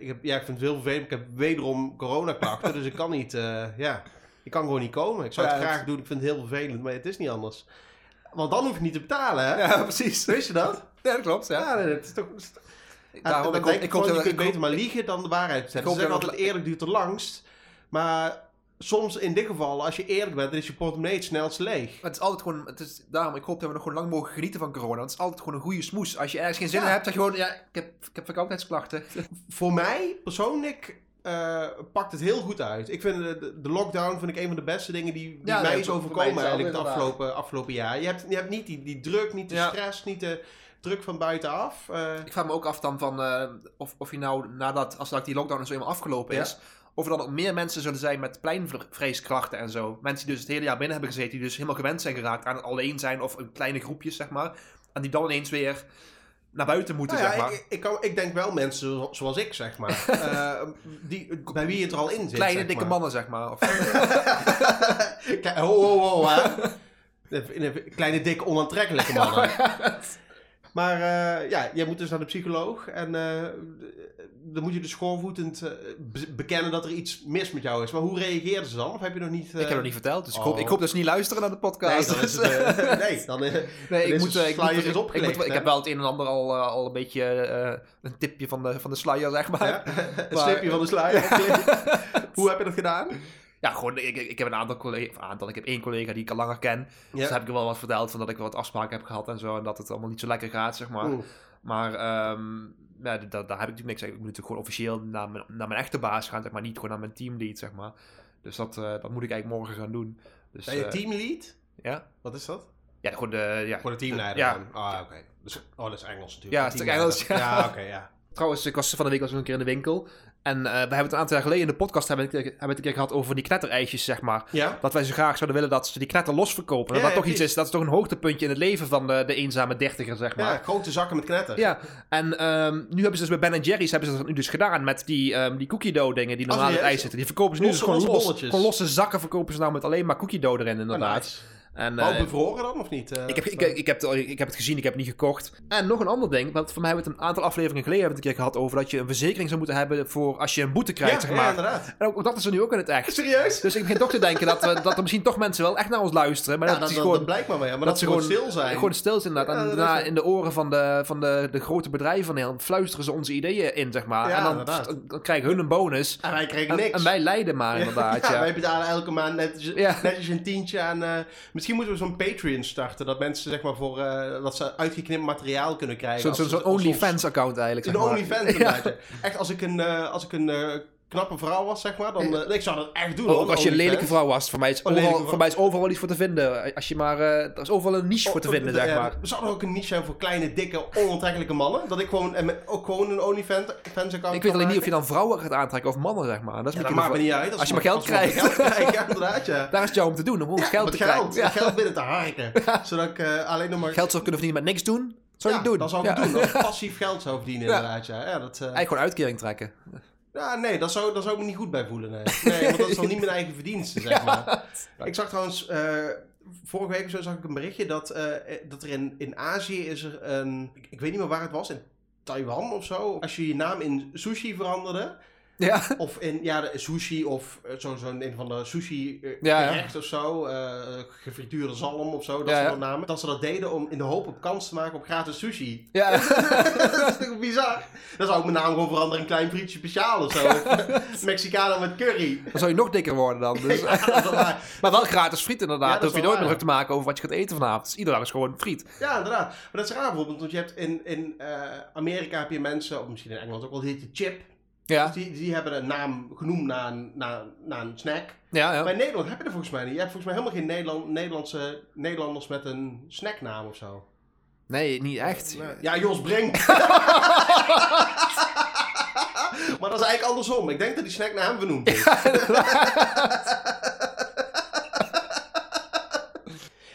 ik heb, ja, ik vind het heel vervelend. Ik heb wederom coronaklachten, dus ik kan niet, ja, ik kan gewoon niet komen. Ik zou het Ja, graag doen, ik vind het heel vervelend, maar het is niet anders. Want dan hoef je niet te betalen, hè? Ja, precies. Wist je dat? Ja, dat klopt, ja. Ja, nee, het is toch... Daarom, dan ik denk ik ik gewoon, hoop je kunt beter maar liegen dan de waarheid zeggen. Ze zeggen altijd eerlijk duurt het langst. Maar soms in dit geval, als je eerlijk bent, dan is je portemonnee het snelst leeg. Maar het is altijd gewoon, het is, daarom, ik hoop dat we nog gewoon lang mogen genieten van corona. Want het is altijd gewoon een goede smoes. Als je ergens geen zin Ja. in hebt, dan gewoon, ja, ik heb, ik heb verkoudheidsklachten. Voor mij, persoonlijk, eh, pakt het heel goed uit. Ik vind de, de- lockdown vind ik een van de beste dingen die, die Ja, mij is overkomen eigenlijk het afgelopen, afgelopen jaar. Je hebt, je hebt niet die, die druk, niet de Ja. stress, niet de druk van buitenaf. Eh, Ik vraag me ook af dan van, eh, of, of je nou, nadat, als dat die lockdown zo eenmaal afgelopen Ja. is, of er dan ook meer mensen zullen zijn met pleinvreeskrachten en zo. Mensen die dus het hele jaar binnen hebben gezeten, die dus helemaal gewend zijn geraakt aan het alleen zijn of in kleine groepjes, zeg maar. En die dan ineens weer naar buiten moeten, Nou ja, zeg maar. ik, ik, kan, ik denk wel mensen zo- zoals ik, zeg maar. eh, die, bij wie het er al in zit. Kleine, zeg dikke maar. mannen, zeg maar. Of, Kijk, ho, ho, ho, hè. Kleine, dikke, onaantrekkelijke mannen. Maar eh, ja, jij moet dus naar de psycholoog. En eh, dan moet je dus schoorvoetend eh, be- bekennen dat er iets mis met jou is. Maar hoe reageerden ze dan? Of heb je nog niet... ik heb nog niet verteld, dus ik, Oh. hoop, ik hoop dat ze niet luisteren naar de Nee, podcast. dan is Dus, het... nee, dan... Nee, ik moet, ik, moet, ik, ik, opgelegd, moet- ik hè? heb wel het een en ander al, al een beetje een tipje van de, van de sluier, zeg maar. ja, het Maar- slipje van de sluier. hoe heb je dat gedaan? Ja, gewoon, ik, ik heb een aantal collega's, aantal, ik heb één collega die ik al langer ken. Dus Ja. daar heb ik wel wat verteld van dat ik wel wat afspraken heb gehad en zo. En dat het allemaal niet zo lekker gaat, zeg maar. Oeh. Maar ehm, ja, da- daar, heb ik natuurlijk niks. Ik moet natuurlijk gewoon officieel naar mijn, naar mijn echte baas gaan, zeg maar. Niet gewoon naar mijn teamlead, zeg maar. Dus dat, eh, dat moet ik eigenlijk morgen gaan doen. Dus, Ben je eh, teamlead? Ja? Wat is dat? Ja, gewoon de... Ja, Voor de teamleider Ja. Ah, oké. Dus, oh, dat is Engels natuurlijk. Ja, het is. Engels, ja. Ja, oké, ja. Trouwens, ik was van de week was ik een keer in de winkel. En eh, we hebben het een aantal jaar geleden in de podcast hebben hebben het een keer gehad over die knetterijsjes, zeg maar. Ja? Dat wij zo graag zouden willen dat ze die knetter los verkopen. Dat Ja, dat ja, toch iets is, dat is toch een hoogtepuntje in het leven van de, de eenzame dertiger, zeg Ja, maar. grote zakken met knetter. Ja, en ehm, nu hebben ze dus bij Ben Jerry's hebben ze dat nu dus gedaan met die, ehm, die cookie dough dingen die normaal in het ijs zitten. Die verkopen ze nu Losse- dus gewoon losse los, gewoon losse zakken verkopen ze nou met alleen maar cookie dough erin Ah, inderdaad. nice. En, Wel eh, bevroren dan, of niet? Eh, ik heb, ik, ik, heb het, ik heb het gezien, ik heb het niet gekocht. En nog een ander ding, want voor mij hebben we het een aantal afleveringen geleden hebben we het een keer gehad over dat je een verzekering zou moeten hebben voor als je een boete krijgt, ja, zeg ja, inderdaad. en ook, dat is er nu ook in het echt. Serieus? Dus ik begin toch te denken dat, we, dat er misschien toch mensen wel echt naar ons luisteren. Maar Ja, dat, dat, gewoon, dat blijkt maar weer. Maar dat, dat ze gewoon stil zijn. gewoon stil zijn inderdaad. Ja, en dat daarna is- in de oren van de, van de, de grote bedrijven van Nederland fluisteren ze onze ideeën in, zeg maar. Ja, en dan, inderdaad. dan krijgen hun een bonus. En wij kregen En, niks. en wij lijden maar inderdaad, ja, ja. wij betalen elke maand netjes, Ja. netjes een tientje aan... eh, misschien moeten we zo'n Patreon starten. Dat mensen zeg maar voor... eh, dat ze uitgeknipt materiaal kunnen krijgen. Zo'n zo, zo als ons- OnlyFans-account eigenlijk, zeg maar. OnlyFans ja. Echt, als ik een, eh, als ik een eh, knappe vrouw was, zeg maar, dan... eh, ik zou dat echt doen, Oh, hoor, ook als je een OnlyFans. lelijke vrouw was. Voor mij is, Oh, overal, voor mij is overal wel iets voor te vinden. Als je maar, eh, er is overal een niche voor te Oh, vinden, eh, zeg maar. Zou er ook een niche zijn voor kleine, dikke, onaantrekkelijke mannen? Dat ik gewoon, en met- ook gewoon een OnlyFans-account Ik weet alleen niet of je dan vrouwen gaat aantrekken of mannen, zeg maar. Dat is Ja, dat maakt me niet uit. Als je maar geld als krijgt. geld ja, inderdaad, ja. Daar is het jou om te doen, om geld te krijgen. geld, geld binnen te harken. Zodat ik eh, alleen nog maar... Geld zou kunnen verdienen met niks doen. Zou ja, het doen? dat zou ik Ja. doen. Ik passief geld zou verdienen, Ja. inderdaad, ja. ja, dat, Eigenlijk gewoon uitkering trekken. Ja nee, dat zou, dat zou ik me niet goed bij voelen, nee. Nee, want dat is dan niet mijn eigen verdienste, zeg maar. Ik zag trouwens... eh, vorige week of zo zag ik een berichtje dat, eh, dat er in, in Azië is er een... Ik, ik weet niet meer waar het was, in Taiwan of zo. Als je je naam in sushi veranderde... Ja. Of in ja, de sushi of eh, zo- zo'n een van de sushi eh, Ja, gerecht of zo. eh gefrituurde zalm of zo, dat soort namen. Dat ze dat deden om in de hoop op kans te maken op gratis sushi. Ja. dat is toch bizar? Dan zou ik mijn naam gewoon veranderen in klein frietje speciaal of zo. Of Mexicano met curry. Dan zou je nog dikker worden dan. Dus. Waar. Maar wel gratis friet inderdaad. Dan hoef je nooit meer druk te maken over wat je gaat eten vanavond. Dus iedere dag is gewoon friet. Ja, inderdaad. Maar dat is raar bijvoorbeeld, want je hebt in, in Amerika heb je mensen, of misschien in Engeland ook wel, die heet je chip. Ja. Dus die, die hebben een naam genoemd naar een, naar, naar een snack. Ja, Maar ja. in Nederland heb je er volgens mij niet. Je hebt volgens mij helemaal geen Nederland, Nederlandse Nederlanders met een snacknaam of zo. Nee, niet echt. Ja, Jos Brink. maar dat is eigenlijk andersom. Ik denk dat die snack naar hem vernoemd is.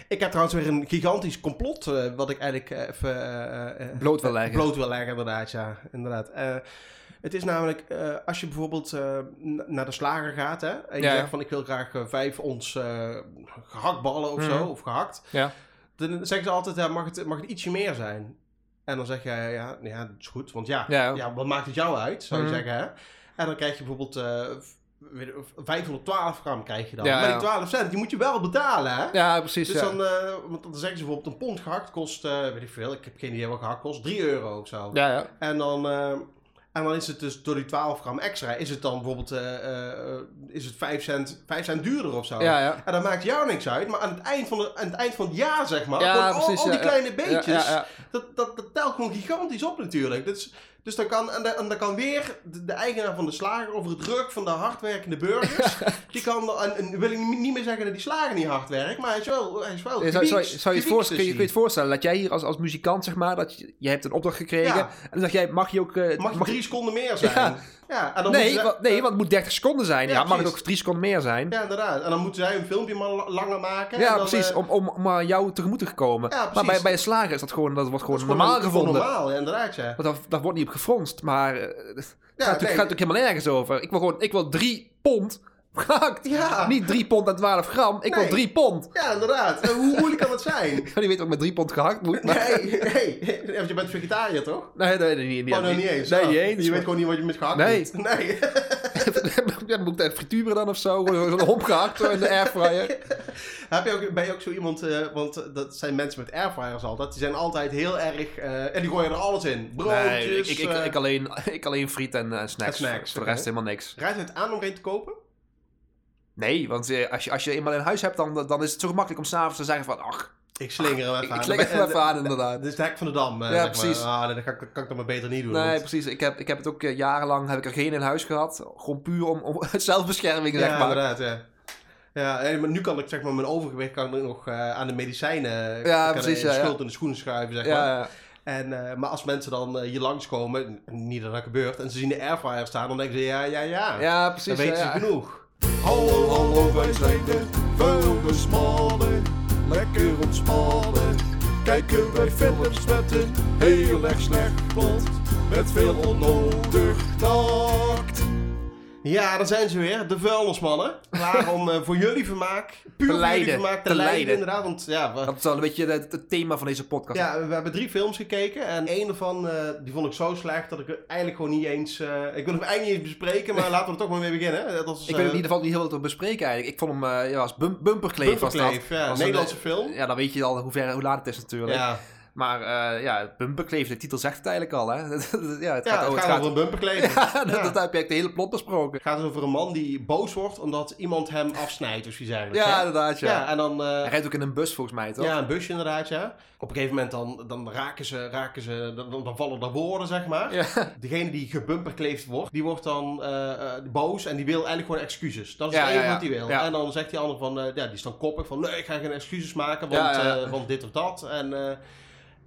Ik heb trouwens weer een gigantisch complot, eh, wat ik eigenlijk eh, even... eh, eh, Bloot wil leggen. Bloot wil leggen, inderdaad, ja. Inderdaad. Het is namelijk, eh, als je bijvoorbeeld eh, naar de slager gaat, hè, en je Ja, zegt van ik wil graag eh, vijf ons eh, gehaktballen of Mhm. zo, of gehakt. Ja. Dan zeggen ze altijd, ja, mag, het, mag het ietsje meer zijn? En dan zeg je, ja, ja, dat is goed, want ja, Ja. ja, wat maakt het jou uit, zou je Mhm. zeggen, hè? En dan krijg je bijvoorbeeld eh, v- weet ik, 512 gram krijg je dan. Ja, maar die ja. 12 cent, die moet je wel betalen, hè? Ja, precies. Dus ja. dan, want dan zeggen ze bijvoorbeeld een pond gehakt kost, weet ik veel, ik heb geen idee wat gehakt kost, 3 euro of zo. ja, ja. En dan, en dan is het dus door die 12 gram extra, is het dan bijvoorbeeld eh, is het 5 cent, 5 cent duurder of zo. Ja, ja. En dan maakt jou niks uit, maar aan het eind van, de, aan het, eind van het jaar, zeg maar, Ja, al, precies, al die kleine beetjes. Dat, dat, dat telt gewoon gigantisch op natuurlijk. Dus, dus dan kan, en, dan- kan weer de, de eigenaar van de slager over het rug van de hardwerkende burgers, die kan, en, en wil ik niet meer zeggen dat die slager niet hard werkt, maar hij is wel, hij is wel Ja, Zou, zou, zou je, het kun, je, kun je het voorstellen dat jij hier als, als muzikant, zeg maar, dat je, je hebt een opdracht gekregen. Ja. En dan zeg jij, mag je ook... eh. Mag je drie seconden meer zijn? Ja. Ja. en dan nee, moeten ze- want, nee, want het moet 30 seconden zijn. Ja, Ja, mag het ook drie seconden meer zijn? Ja, Ja, inderdaad. En dan moeten zij een filmpje maar la- langer maken. en dan, precies. eh, Om, om, om aan jou tegemoet te komen. Ja, maar bij, bij een slager is dat gewoon, dat wordt gewoon dat normaal gewoon gevonden. normaal, ja, inderdaad, ja. Want daar, daar wordt niet op gefronst. Maar eh, het gaat, nee. gaat natuurlijk helemaal nergens over. Ik wil gewoon, ik wil drie pond gehakt. Ja. Niet drie pond en 12 gram. Ik wil Nee. drie pond. Ja, inderdaad. En hoe moeilijk kan het zijn? Ik weet niet wat ik met drie pond gehakt moet. Maar... Nee, nee. Je bent vegetariër, toch? Nee, nee, nee, niet, niet, oh, nou niet eens. Nee, Oh, niet eens. Je weet gewoon niet wat je met gehakt Nee. doet. Nee. ja, dan moet ik dat frituren dan of zo. Zo'n hop gehakt in de airfryer. Heb je ook, ben je ook zo iemand, eh, want dat zijn mensen met airfryers altijd, die zijn altijd heel erg, eh, en die gooien er alles in. Broodjes, Nee, ik, ik, ik, eh, ik, alleen, ik alleen friet en snacks. En snacks, Voor de rest helemaal niks. Je het aan om er een te kopen? Nee, want eh, als je, als je eenmaal in huis hebt, dan, dan is het zo gemakkelijk om s'avonds te zeggen van... Ach, Ik slinger hem even ik, aan. ik slik het En- even aan inderdaad. Dit is het hek van de dam. eh, Ja, zeg maar. precies. Ah, dat kan, ik- kan ik dan maar beter niet doen. Nee, want- precies. Ik heb, ik heb het ook eh, jarenlang, heb ik er geen in huis gehad. Gewoon puur om, om zelfbescherming, zeg ja, maar. inderdaad, ja. Ja, maar nu kan ik zeg maar mijn overgewicht kan ik nog aan de medicijnen Ja, precies, de schuld in de schoenen schuiven, zeg maar. En, maar als mensen dan eh, hier langskomen, niet dat dat gebeurt, en ze zien de airfryer staan, dan denken ze ja, ja, ja. ja, dan precies. weten ja, ze genoeg. Hallo, hallo, wij zijn de mannen. Lekker ontspannen. Kijken wij films met een heel erg slecht plot. Met veel onnodig tact. Ja, daar zijn ze weer, de vuilnismannen. Klaar om eh, voor jullie vermaak, puur voor jullie vermaak, te, te lijden, lijden. inderdaad. Want ja, we, Dat is wel een beetje het, het thema van deze podcast. ja, we hebben drie films gekeken en één ervan, eh, die vond ik zo slecht dat ik eigenlijk gewoon niet eens... eh, ik wil hem eigenlijk niet eens bespreken, maar laten we er toch maar mee beginnen. Dat was, Ik weet in ieder geval niet heel veel te bespreken eigenlijk. Ik vond hem ja, als bum bumperkleef was dat. Bumperkleef, ja, Was een- Nederlandse film. Ja, dan weet je al hoe, ver, hoe laat het is natuurlijk. Ja, Maar eh, ja, bumperkleef, de titel zegt het eigenlijk al. Hè? ja, het ja, het oh, gaat, over een bumperkleef. Ja, dat, Ja. dat heb je de hele plot besproken. Het gaat dus over een man die boos wordt omdat iemand hem afsnijdt, dus iets eigenlijk. Ja, hè? inderdaad. Ja. ja, en dan... eh, Hij rijdt ook in een bus volgens mij, toch? Ja, een busje inderdaad, ja. Op een gegeven moment dan, dan raken ze, raken ze dan, dan vallen er woorden, zeg maar. Ja. Degene die gebumperkleefd wordt, die wordt dan eh, boos en die wil eigenlijk gewoon excuses. Dat is het enige wat hij wil. En dan zegt die ander van, ja, die is dan koppig van, nee, ik ga geen excuses maken, want, want dit of dat. En,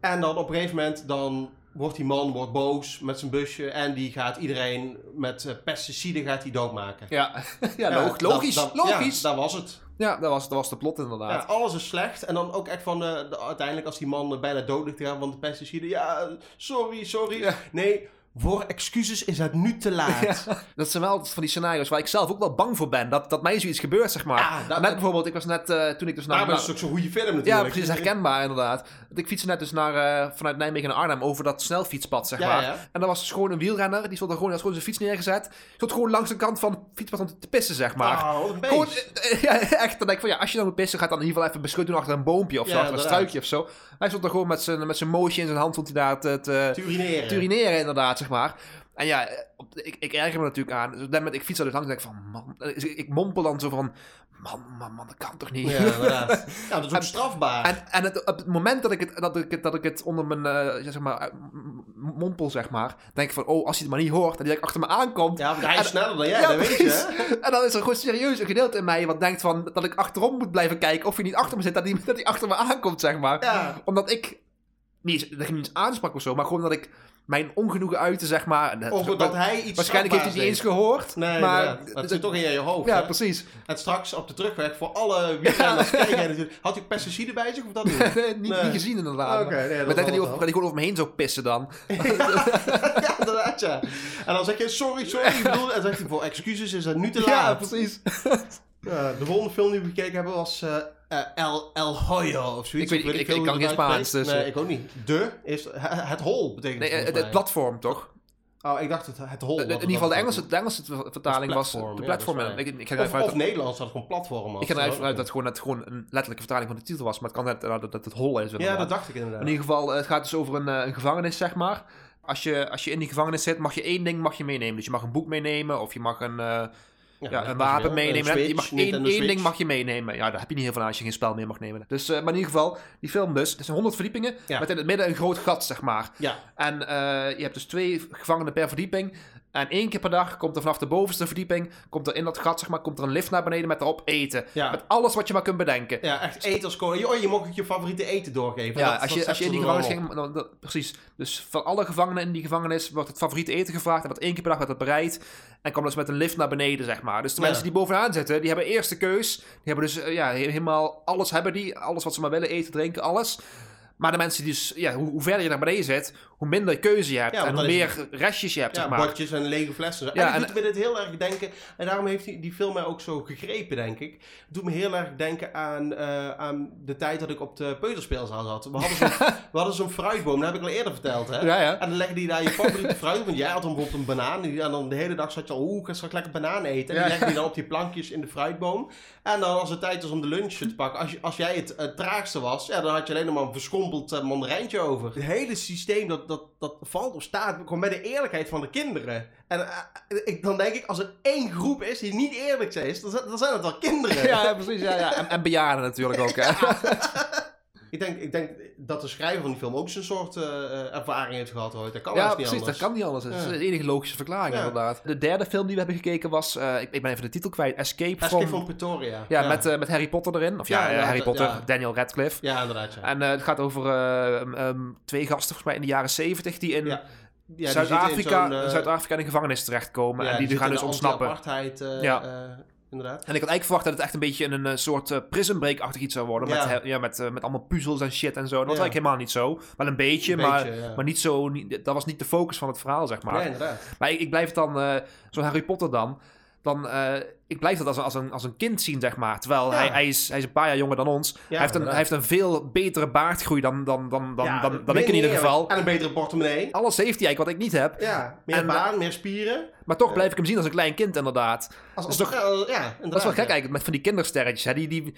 en dan op een gegeven moment, dan wordt die man wordt boos met zijn busje en die gaat iedereen met eh, pesticiden gaat hij doodmaken. Ja, ja, Ja, log- logisch. dat- dat- logisch. Ja, dat was het. Ja, dat was, dat was de plot inderdaad. Ja, alles is slecht. En dan ook echt van, eh, de- uiteindelijk als die man bijna dood ligt te gaan van de pesticiden. Ja, sorry, sorry. Nee, voor excuses is het nu te laat. Dat zijn wel van die scenario's waar ik zelf ook wel bang voor ben. Dat, dat mij zoiets gebeurt, zeg maar. Ja, dat- net bijvoorbeeld, ik was net, eh, toen ik dus naar... Daarom is het ook zo'n goede film natuurlijk. ja, precies, herkenbaar inderdaad. Ik fietste net dus naar, eh, vanuit Nijmegen naar Arnhem over dat snelfietspad, zeg Ja, maar. ja. En daar was dus gewoon een wielrenner, die stond er gewoon, gewoon zijn fiets neergezet. Stond gewoon langs de kant van het fietspad om te pissen, zeg maar. Ah, een. Gewoon, eh, ja, echt. Dan denk ik van, ja, als je dan moet pissen, gaat dan in ieder geval even beschut doen achter een boompje of zo, Ja, achter een struikje of zo. Hij stond er gewoon met zijn, met zijn mootje in zijn hand, stond hij daar te, te, te urineren. te urineren, inderdaad, zeg maar. En ja, ik, ik erger me natuurlijk aan. Dus op dat moment, ik fiets er dus langs en denk van, man, ik, mompel dan zo van, man, man, man, dat kan toch niet? Ja, inderdaad. Ja, dat is ook En- strafbaar. En, en het, op het moment dat ik het, dat ik het, dat ik het onder mijn, ja, zeg maar, mompel, zeg maar, denk ik van, oh, als hij het maar niet hoort en die achter me aankomt. ja, want hij is sneller dan jij, Ja, dat weet je. En dan is er gewoon serieus een gedeelte in mij wat denkt van, dat ik achterom moet blijven kijken of hij niet achter me zit, dat hij, dat hij achter me aankomt, zeg maar. Ja. Omdat ik niet, dat ik hem aansprak of zo, maar gewoon dat ik mijn ongenoegen uitte, zeg maar. Over dat hij iets Waarschijnlijk heeft hij het niet eens gehoord. Nee, maar het zit toch in je hoofd. Ja, hè? precies. En straks op de terugweg voor alle wielrenners kijken. Had hij pesticiden bij zich of dat niet? Nee, niet, Nee. niet gezien inderdaad. Oké, nee, dat maar dat hij over, dat gewoon over me heen zou pissen dan. ja, inderdaad, ja. En dan zeg je, sorry, sorry, ik bedoel... En dan zegt hij, voor excuses is het nu te laat. Ja, precies. Ja, de volgende film die we gekeken hebben was eh, eh, El, El Hoyo of zoiets. Ik weet- ik- ik kan geen Spaans, dus, Nee, eh. ik ook niet. De is... Het, hol betekent Nee, het het, volgens het platform toch? Oh, ik dacht het, het hol. in ieder geval de. Engelse, de Engelse vertaling was de ja, platform. is ik, ik ga Of, of Nederlands het gewoon platform. Ik ga er Dat even ook uit dat gewoon, het gewoon een letterlijke vertaling van de titel was, maar het kan net dat, dat, dat het hol is. Ja, inderdaad. dat dacht ik inderdaad. In ieder geval, eh, het gaat dus over een, eh, een gevangenis, zeg maar. Als je, als je in die gevangenis zit, mag je één ding mag je meenemen. Dus je mag een boek meenemen, of je mag een, eh, ja, een wapen meenemen. Een je Switch, mag één, ding Switch. mag je meenemen. Ja, daar heb je niet heel veel aan als je geen spel meer mag nemen. Dus, eh, maar in ieder geval, die film dus. Het zijn 100 verdiepingen, met in het midden een groot gat, zeg maar. Ja, En eh, je hebt dus twee gevangenen per verdieping. En één keer per dag komt er vanaf de bovenste verdieping, komt er in dat gat, zeg maar, komt er een lift naar beneden met daarop eten. Ja. Met alles wat je maar kunt bedenken. ja, echt eten als koning. Oh, je mag ook je favoriete eten doorgeven. Ja, Dat- als, dat je, als je in die gevangenis ging, dan- precies. Dus van alle gevangenen in die gevangenis wordt het favoriete eten gevraagd. En wordt één keer per dag wordt het bereid. En komt dus met een lift naar beneden, zeg maar. Dus de Ja. mensen die bovenaan zitten, die hebben eerste keus. Die hebben dus eh, ja, he- helemaal alles hebben die. Alles wat ze maar willen, eten, drinken, alles. Maar de mensen die dus, ja, hoe, hoe verder je naar beneden zit, hoe minder keuze je hebt. Ja, en hoe meer restjes je hebt, Ja, zeg maar. bordjes en lege flessen. Ja, en en- het doet me dit heel erg denken. En daarom heeft die, die film mij ook zo gegrepen, denk ik. Het doet me heel erg denken aan, eh, aan de tijd dat ik op de peuterspeelzaal zat. We hadden zo'n we hadden zo'n fruitboom, dat heb ik al eerder verteld, hè? Ja, ja. En dan legde die daar je favoriete fruit. Want jij had dan bijvoorbeeld een banaan. En dan de hele dag zat je al, oeh, ik ga straks lekker banaan eten. En die legde die dan op die plankjes in de fruitboom. En dan als het tijd was om de lunch te pakken. Als, je, als jij het eh, traagste was, ja, dan had je alleen nog maar een mandarijntje over. Het hele systeem, dat, dat, dat valt of staat gewoon met de eerlijkheid van de kinderen. En eh, ik, dan denk ik, als er één groep is die niet eerlijk is, dan, zijn- dan zijn het wel kinderen. Ja, ja, precies. Ja, ja. En, en bejaarden natuurlijk ook. Hè. Ik, denk, ik denk dat de schrijver van die film ook zo'n soort eh, eh, ervaring heeft gehad ooit. Dat kan Ja, niet precies. anders. Dat kan niet anders. Dat is Ja. de enige logische verklaring, Ja. inderdaad. De derde film die we hebben gekeken was, eh, ik, ik ben even de titel kwijt, Escape, Escape from... Pretoria. Ja, met, met Harry Potter erin. Of ja, Ja, ja, Harry Potter, ja. Daniel Radcliffe. Ja, inderdaad. Ja. En het gaat over eh, um, um, twee gasten, volgens mij in de jaren zeventig, die in Ja. Ja, die Zuid-Afrika in Zuid-Afrika in een gevangenis terechtkomen. ja, en die, zitten gaan dus ontsnappen. Ja. Inderdaad. En ik had eigenlijk verwacht dat het echt een beetje een, eh, soort eh, prison break-achtig iets zou worden. Met, Ja. ja, met, eh, met allemaal puzzels en shit en zo. Dat was Ja. eigenlijk helemaal niet zo. Wel een beetje, Een maar, beetje, ja. maar niet zo... Niet, dat was niet de focus van het verhaal, zeg maar. Nee, inderdaad. Maar ik, ik blijf dan, zo'n Harry Potter dan, dan eh, ik blijf dat als, een- als, een, als een kind zien, zeg maar. Terwijl Ja. hij, hij, is, hij is een paar jaar jonger dan ons. hij, heeft een, hij heeft een veel betere baardgroei dan, dan, dan, dan, Ja, dan, dan ik in ieder meer geval. En een betere portemonnee. Alles heeft hij eigenlijk wat ik niet heb. Ja, meer En- baan, meer spieren. Maar toch blijf ik hem zien als een klein kind, inderdaad. Als, Dat als, is toch- ja, ja, inderdaad. Dat is wel gek eigenlijk, met van die kindersterretjes. Hè? Die, die,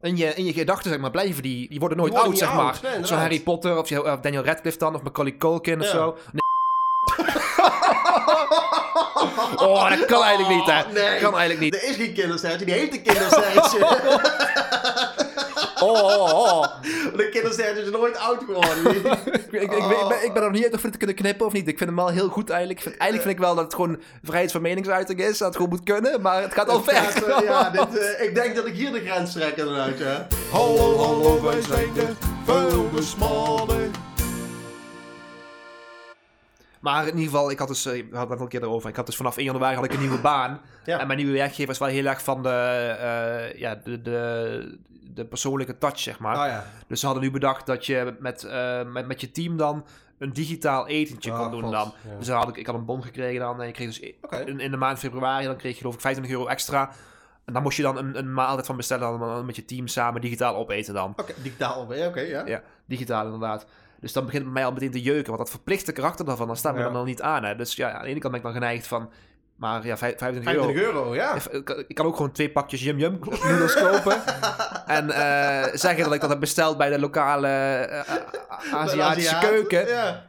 in, je, in je gedachten, zeg maar, blijven die... Die worden nooit Die worden oud, zeg oud, maar. nee. Zo'n Harry Potter of, Daniel Radcliffe dan, of Macaulay Culkin of zo. Nee. Oh, dat kan eigenlijk niet, hè. Oh, nee. Kan eigenlijk niet. Er is geen kindersterretje, die heeft een kindersterretje. Oh, oh, oh. de kindersterretje is nooit oud geworden. ik, ik, ik, ben- ik, ben, er nog niet uit of we het kunnen knippen of niet. Ik vind hem wel heel goed eigenlijk. Vind, eigenlijk vind ik wel dat het gewoon vrijheid van meningsuiting is. Dat het gewoon moet kunnen, maar het gaat al gaat, ver. eh, ja, dit, eh, ik denk dat ik hier de grens trek inderdaad, ja. Hallo, hallo, wij zijn de vuilnismannen. Maar in ieder geval, ik had dus, eh, we hadden het al een keer erover. Ik had dus vanaf 1 januari had ik een nieuwe baan. Ja. En mijn nieuwe werkgever is wel heel erg van de, eh, ja, de, de, de persoonlijke touch, zeg maar. Oh ja. Dus ze hadden nu bedacht dat je met, eh, met, met je team dan een digitaal etentje Oh, kon doen God, dan. ja. Dus dan had ik, ik had een bon gekregen dan. En ik kreeg dus Oké. in, in de maand februari, dan kreeg je geloof ik 25 euro extra. En dan moest je dan een, een maaltijd van bestellen dan met je team samen digitaal opeten dan. Oké, digitaal alweer, oké, ja. Ja, digitaal inderdaad. Dus dan begint het bij mij al meteen te jeuken. Want dat verplichte karakter daarvan, dan staat me Ja. dan nog niet aan. Hè. Dus ja, aan de ene kant ben ik dan geneigd van... Maar ja, vijf- 25 euro. 25 euro, ja. Ik, ik kan ook gewoon twee pakjes Yum Yum noedels kopen. en eh, zeggen dat ik dat heb besteld bij de lokale eh, Aziatische Aziat. keuken. Ja.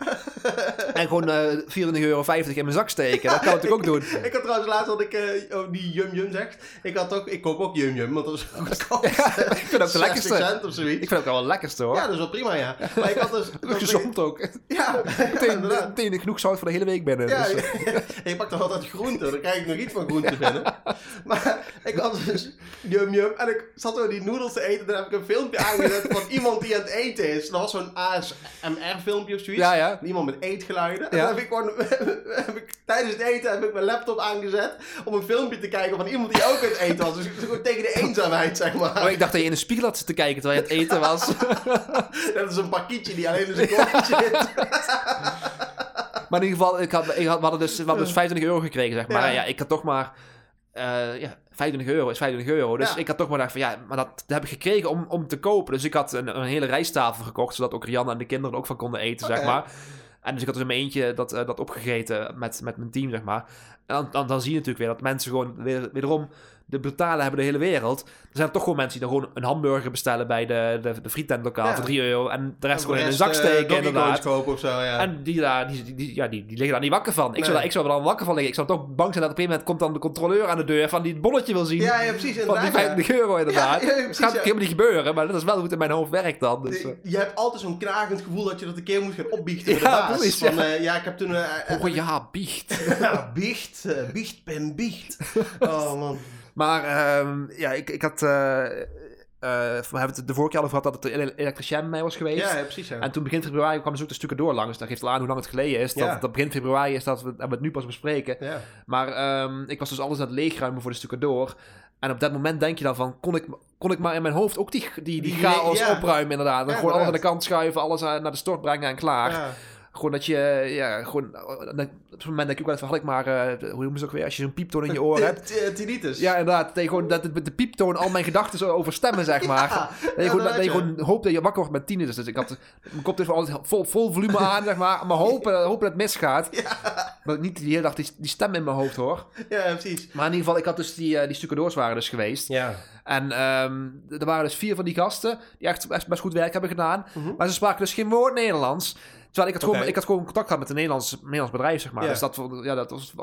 En gewoon eh 24,50 euro in mijn zak steken. Dat kan ik natuurlijk ook doen. Ik had trouwens laatst dat ik eh, oh, die Yum Yum zegt. Ik had ook, ik koop ook Yum Yum, want dat is goedkoop. ik vind het ook de 60 lekkerste. cent of zoiets. Ik vind het ook wel het lekkerste hoor. Ja, dat is wel prima, ja. Maar ik had dus... Gezond ook. Ja, Meteen, genoeg zout voor de hele week binnen. Ja, Dus, eh, je pakt dan altijd groente groente. Dan krijg ik nog iets van groente binnen. Maar ik had dus yum yum. En ik zat zo die noedels te eten. En dan heb ik een filmpje aangezet van iemand die aan het eten is. Dat was zo'n ASMR filmpje of zoiets. Ja, ja. Iemand met eetgeluiden. En dan heb ik gewoon, heb ik, tijdens het eten heb ik mijn laptop aangezet. Om een filmpje te kijken van iemand die ook aan het eten was. Dus ik gewoon tegen de eenzaamheid, zeg maar. Oh, ik dacht dat je in de spiegel had zitten kijken terwijl je aan het eten was. Dat is een pakietje die alleen in zijn zit. Maar in ieder geval, ik had, ik had, we, hadden dus, we hadden dus 25 euro gekregen, zeg maar. Ja. Ik had toch maar... eh, ja, 25 euro is 25 euro. Dus Ja. ik had toch maar gedacht van, ja, maar dat, dat heb ik gekregen om, om te kopen. Dus ik had een, een hele rijsttafel gekocht, zodat ook Rianne en de kinderen er ook van konden eten, zeg maar. En dus ik had dus in mijn eentje dat, eh, dat opgegeten met, met mijn team, zeg maar. En dan, dan, dan zie je natuurlijk weer dat mensen gewoon weer, wederom de brutale hebben de hele wereld. Er zijn toch gewoon mensen die dan gewoon een hamburger bestellen bij de, de, de frietentlokaal Ja. voor 3 euro. En de rest En gewoon in een de zak eh, steken, Kongs inderdaad. kopen of zo, ja. En die, daar, die, die, die- ja, die, die liggen daar niet wakker van. Ik, zou, daar, ik zou er dan wakker van liggen. Ik zou toch bang zijn dat op een gegeven moment komt dan de controleur aan de deur van die het bonnetje wil zien. ja, ja, precies. van die inderdaad, ja. 50 euro inderdaad. Ja, ja, dat precies, gaat ja. helemaal niet gebeuren, maar dat is wel hoe het in mijn hoofd werkt dan. Dus, eh. Je hebt altijd zo'n knagend gevoel dat je dat een keer moet gaan opbiechten bij de Ja, baas. precies, Van, ja. eh, ja, ik heb toen... eh, eh, oh ja, biecht. ja, biecht, eh, biecht, pen, biecht. Oh man. Maar ehm, ja, ik, ik had... eh, eh, we hebben het de vorige keer al over gehad dat het een elektricien bij mij was geweest. Ja, precies. Ja. En toen begin februari kwam dus ook de stukken door langs. Dat geeft al aan hoe lang het geleden is. Dat, Ja. dat begin februari is dat we, dat we het nu pas bespreken. ja. Maar ehm, ik was dus alles aan het leegruimen voor de stukken door. En op dat moment denk je dan van, kon ik, kon ik maar in mijn hoofd ook die, die, die, Die- chaos opruimen inderdaad. En gewoon alles aan de kant schuiven, alles eh, naar de stort brengen en klaar. Ja. Gewoon dat je, ja, gewoon, eh, op zo'n moment denk ik ook wel ik maar, eh, hoe noemen ze het ook weer, als je zo'n pieptoon in je oor hebt. Tinnitus. Ja, inderdaad. Dat je gewoon dat de, de pieptoon al mijn gedachten zo overstemmen, zeg maar. Ja, dat je, ja, gewoon, dat je ja. gewoon hoopt dat je wakker wordt met tinnitus. Dus ik had mijn koptelefoon altijd vol, vol volume aan, zeg maar. Maar hopen, hopen dat het misgaat. Dat ik niet die hele dag die, die stem in mijn hoofd hoor. Ja, precies. Maar in ieder geval, ik had dus die, eh, die stukken doors waren dus geweest. Ja. En ehm, er waren dus vier van die gasten die echt best, best goed werk hebben gedaan. Mhm. Maar ze spraken dus geen woord Nederlands. Terwijl ik had, gewoon, ik had gewoon contact gehad met een Nederlands, Nederlands bedrijf, zeg maar. Dus dat, vond- ja, dat was,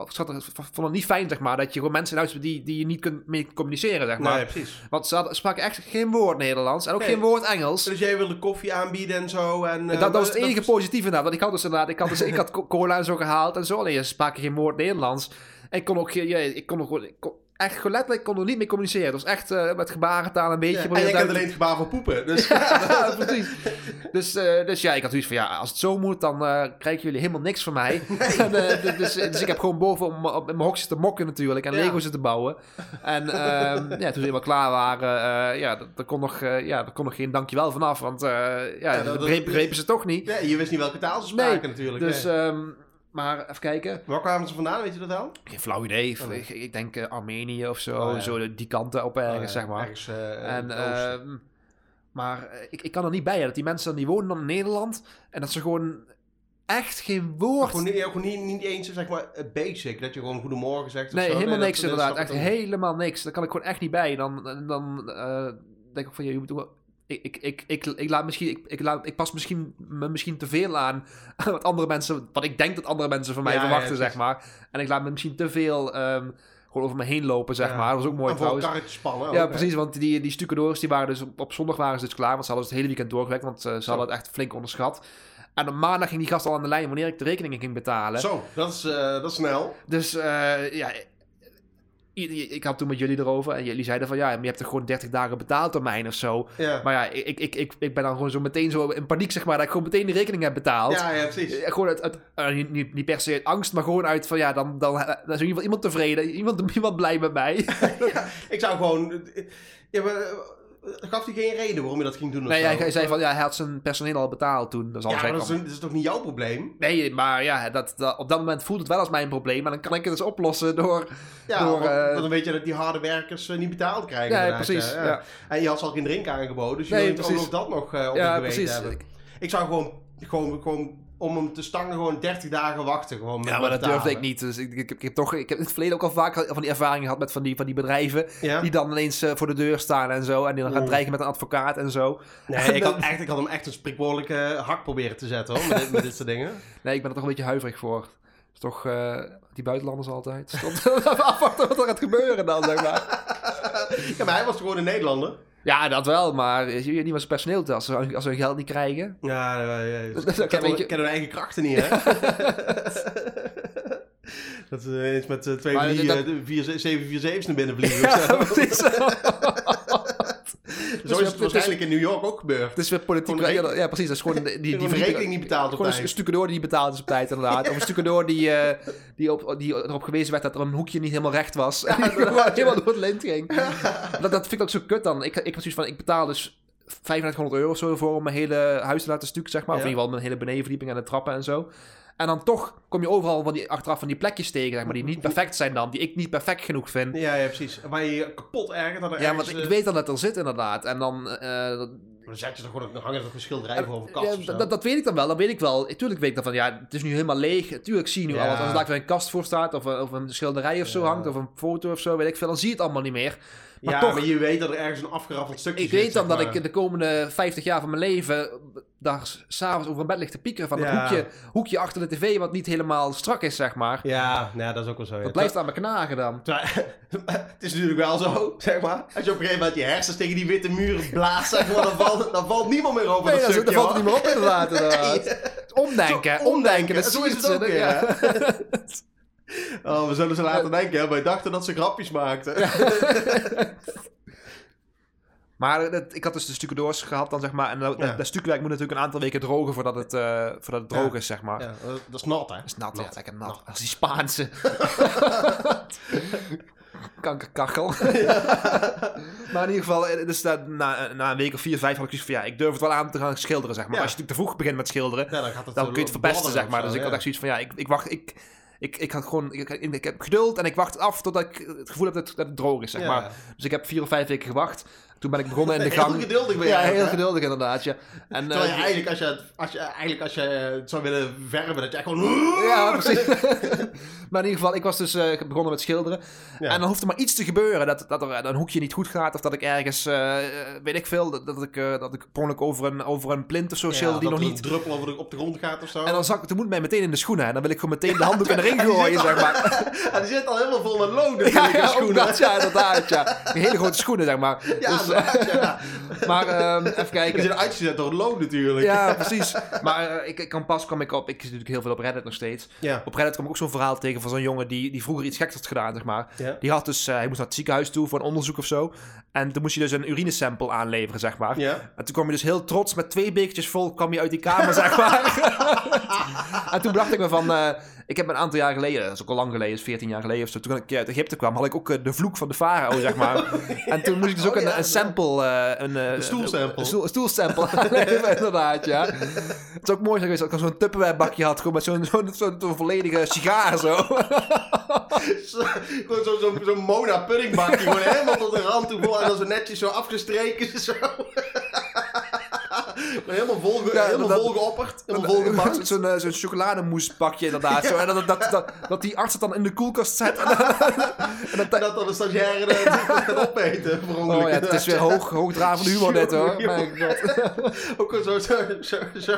vond het niet fijn, zeg maar. Dat je gewoon mensen in huis hebt die, die je niet kunt mee communiceren, zeg maar. Nee, precies. Want ze hadden, spraken echt geen woord Nederlands en ook Nee. geen woord Engels. Dus jij wilde koffie aanbieden en zo. En, eh, dat, dat was het enige positieve inderdaad. Want ik had dus inderdaad, ik had, dus, ik had co- cola en zo gehaald en zo. Alleen ze spraken geen woord Nederlands. En ik kon ook, geen- ja, ik kon ook gewoon, ik kon, echt letterlijk, ik kon er niet mee communiceren. Dus echt eh, met gebarentaal een beetje. Ja, en kent duidelijk- alleen het gebaar van poepen. Dus ja, precies. Dus, eh, dus ja, ik had zoiets van, ja, als het zo moet, dan eh, krijgen jullie helemaal niks van mij. En, eh, d- dus, dus ik heb gewoon boven op, op- in mijn hok zitten mokken natuurlijk en Ja. Lego zitten bouwen. En ehm, ja, toen ze helemaal klaar waren, ja, er kon, nog, ja, er kon nog geen dankjewel vanaf, want ja, Ja, dat dat- begrepen, ze toch niet. ja, je wist niet welke taal ze Nee, spraken natuurlijk. Dus, nee. ehm, maar even kijken. Waar kwamen ze vandaan, weet je dat al? Geen flauw idee. Oh, nee. Ik, ik denk eh, Armenië of zo, Oh, ja. zo die kanten op ergens, Oh, ja, zeg maar. Ergens, eh, En, ehm, maar eh, ik, ik kan er niet bij hè, dat die mensen dan die wonen dan in Nederland en dat ze gewoon echt geen woord. Gewoon, niet, gewoon niet, niet eens zeg maar basic, dat je gewoon goedemorgen zegt. of nee, zo. helemaal niks dat inderdaad. Echt helemaal niks. Daar kan ik gewoon echt niet bij. Dan, dan eh, denk ik van ja, je moet wel- ik, ik, ik, ik, ik, laat misschien, ik, ik, laat, ik pas misschien, me misschien te veel aan wat andere mensen, wat ik denk dat andere mensen van mij Ja, verwachten, zeg maar. En ik laat me misschien te veel ehm, gewoon over me heen lopen, zeg Ja. maar. Dat was ook mooi En voor trouwens. spannen. Ja, ook, precies, want die, die stucadoors die waren dus op, op zondag waren ze dus klaar, want ze hadden dus het hele weekend doorgewerkt, want eh, ze hadden het echt flink onderschat. En op maandag ging die gast al aan de lijn wanneer ik de rekeningen ging betalen. Zo, dat is, eh, dat is snel. Dus eh, ja, ik had toen met jullie erover en jullie zeiden van ja, maar je hebt er gewoon 30 dagen betaaltermijn of zo. Ja, Maar ja, ik, ik, ik, ik ben dan gewoon zo meteen zo in paniek, zeg maar, dat ik gewoon meteen de rekening heb betaald. ja, ja, precies. Eh, Gewoon uit, uit eh, niet, niet, niet per se uit angst, maar gewoon uit van ja, dan, dan, dan is in ieder geval iemand tevreden, iemand, iemand blij met mij. Ik zou gewoon... Ja, maar, eh, gaf hij geen reden waarom je dat ging doen? of Nee, zo? hij, zei van ja, hij had zijn personeel al betaald toen. Dat is Ja, maar dat is, dat is toch niet jouw probleem? Nee, maar ja, dat, dat, op dat moment voelt het wel als mijn probleem. Maar dan kan ik het dus oplossen door... Ja, Door, want, eh, dan weet je dat die harde werkers eh, niet betaald krijgen. Ja, precies. Ja, Ja, En je had ze al geen drink aangeboden, dus je Nee, wil ook dat nog eh, op ja precies. hebben. Ik zou gewoon, gewoon, gewoon om hem te stangen gewoon 30 dagen wachten. Gewoon met Ja, maar dat durfde ik niet. Dus ik, ik, ik heb toch, ik heb in het verleden ook al vaak van die ervaringen gehad met van die, van die bedrijven. Ja? Die dan ineens eh, voor de deur staan en zo. En die dan gaan Oeh. dreigen met een advocaat en zo. Nee, ik had, echt, ik had hem echt een spreekwoordelijke hak proberen te zetten hoor, met, dit, met dit soort dingen. Nee, ik ben er toch een beetje huiverig voor. is toch eh, die buitenlanders altijd. Stond afwachten wat er gaat gebeuren dan, zeg maar. Ja, maar hij was gewoon een Nederlander. Ja, dat wel. Maar je niet wat personeel doet als ze, als ze hun geld niet krijgen? Ja, ja, ja. Dat een kennen, beetje- kennen hun eigen krachten niet, hè? Dat ze eens met eh, twee Maar van die dat- eh, vier- 747's naar binnen vliegen. of Ja, zo. precies. Zo is het waarschijnlijk in New York ook gebeurd. Het is weer politiek. Ja, precies. Dat is gewoon die, die, rekening niet betaald op Gewoon een tijd. stukendoor die niet betaald is op tijd, inderdaad. Of een stukendoor die, eh, die, op, die erop gewezen werd dat er een hoekje niet helemaal recht was. en die helemaal door het lint ging. dat, dat vind ik ook zo kut dan. Ik, ik was zoiets van, ik betaal dus 3500 euro of zo voor om mijn hele huis te laten stukken, zeg maar. Of in ieder geval mijn hele benedenverdieping en de trappen en zo. En dan toch kom je overal van die, achteraf van die plekjes tegen, zeg maar, die niet perfect zijn dan. Die ik niet perfect genoeg vind. Ja, ja, precies. Waar je je kapot ergert dat er Ja, want ik eh, weet dan dat er zit inderdaad. En dan, eh, dat- Dan zet je toch gewoon, dan hangen er een schilderij voor over kast Ja, of zo. dat, dat weet ik dan wel, dat weet ik wel. Tuurlijk weet ik dan van, ja, het is nu helemaal leeg. Tuurlijk zie je nu Ja. alles. Als er daar weer een kast voor staat, of, een- of een schilderij of zo Ja. hangt, of een foto of zo, weet ik veel, dan zie je het allemaal niet meer. Maar ja, toch- maar je weet dat er ergens een afgeraffeld stukje Ik zit, weet dan zeg dat ik de komende 50 jaar van mijn leven daar s- s'avonds over een bed ligt te piekeren van het Ja. hoekje, hoekje achter de tv wat niet helemaal strak is, zeg maar. Ja, nou, dat is ook wel zo. ja. Dat blijft aan me knagen dan. Het is natuurlijk wel zo, zeg maar. Als je op een gegeven moment je hersens tegen die witte muur blaast, zeg maar, dan valt, dan valt niemand meer over Nee, dat dat, stukje. dat valt er hoor. niet meer op inderdaad. inderdaad. Omdenken, Zo omdenken. Dat zo is het ook ja. Oh, we zullen ze laten denken, hè? Wij dachten dat ze grapjes maakten. Maar dat, ik had dus de stucadoors gehad dan, zeg maar. En dat, Ja. dat stukwerk moet natuurlijk een aantal weken drogen voordat het, eh, voordat het droog Ja. is, zeg maar. Ja, dat is nat, hè? Dat is nat, Nat. ja, lekker nat. Nat. Dat is die Spaanse. Kankerkachel. maar in ieder geval, eh, dus dat, na, na een week of vier, vijf had ik zoiets van, ja, ik durf het wel aan te gaan schilderen, zeg maar. Als je natuurlijk te vroeg begint met schilderen, dan kun je het verpesten, zeg maar. Dus ik had echt zoiets van, ja, ik, ik wacht, ik... Ik, ik had gewoon, ik, ik, heb geduld en ik wacht af totdat ik het gevoel heb dat, het- dat het droog is, zeg Ja. maar. Dus ik heb vier of vijf weken gewacht. Toen ben ik begonnen in de Heel gang. geduldig ben je Ja, heel geduldig inderdaad, ja. En, Terwijl je eh, eigenlijk, als je, het- als je, eigenlijk als je het zou willen verven, dat je echt gewoon... Ja, precies. maar in ieder geval, ik was dus eh, begonnen met schilderen. Ja. En dan hoeft er maar iets te gebeuren. Dat, dat er een hoekje niet goed gaat. Of dat ik ergens, eh, weet ik veel, dat, dat ik, dat ik per ongeluk over een, over een plint of zo Ja, schilder die dat nog er niet... een druppel over de, op de grond gaat of zo. En dan zak de moed mij meteen in de schoenen. En dan wil ik gewoon meteen de handdoek in de ring gooien, zeg maar. Ja, die zit al helemaal vol met lood in schoenen. dat, ja, inderdaad, ja. Hele grote schoenen, zeg maar. Dus, ja. maar ehm, even kijken. zijn uitgezet door het lood natuurlijk. Ja, precies. Maar eh, ik, ik kan pas kwam ik op. Ik zit natuurlijk heel veel op Reddit nog steeds. Ja. Op Reddit kwam ik ook zo'n verhaal tegen van zo'n jongen die, die vroeger iets geks had gedaan, zeg maar. Ja. Die had dus, eh, hij moest naar het ziekenhuis toe voor een onderzoek of zo. En toen moest hij dus een urinesample aanleveren, zeg maar. Ja. En toen kwam hij dus heel trots met twee bekertjes vol, kwam hij uit die kamer, zeg maar. en toen dacht ik me van, eh, ik heb een aantal jaar geleden, dat is ook al lang geleden, is 14 jaar geleden of zo, toen ik uit Egypte kwam, had ik ook eh, de vloek van de farao, zeg maar. en toen moest ik dus ook Oh, ja, een, een sample, eh, een, eh, stoelsample. Een, stoel, een stoelsample inderdaad, ja. Het is ook mooi geweest dat ik zo'n Tupperware bakje had, gewoon met zo'n zo'n volledige sigaar zo. Zo- Gewoon zo'n zo, zo Mona puddingbakje, gewoon helemaal tot de rand toe vol en dan zo netjes zo afgestreken. Zo. Helemaal vol, Ja, helemaal dat- vol geopperd, helemaal vol Zo'n gebakt. zo'n eh, chocolademoespakje inderdaad. Zo. En dat, dat, dat, dat die arts het dan in de koelkast zet. En, En dat dan de stagiaire het gaat opeten, oh ja, het is weer hoog, hoogdravende humor dit hoor. Ook gewoon zo'n zo, zo, zo,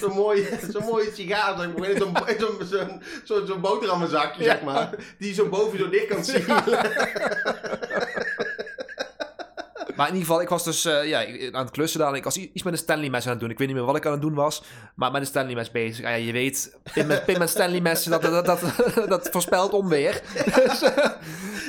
zo'n mooie, zo'n mooie sigaar, zeg maar. Zo'n zo'n zo'n zo'n zo'n boterhammenzakje, zeg maar. Die je zo boven zo dicht kan zien. Maar in ieder geval, ik was dus eh, ja, aan het klussen dan. Ik was iets met een Stanley mes aan het doen. Ik weet niet meer wat ik aan het doen was. Maar met een Stanley mes bezig. Ah, ja, je weet, pin met, pin met Stanley messen, dat, dat, dat, dat voorspelt onweer. dus eh,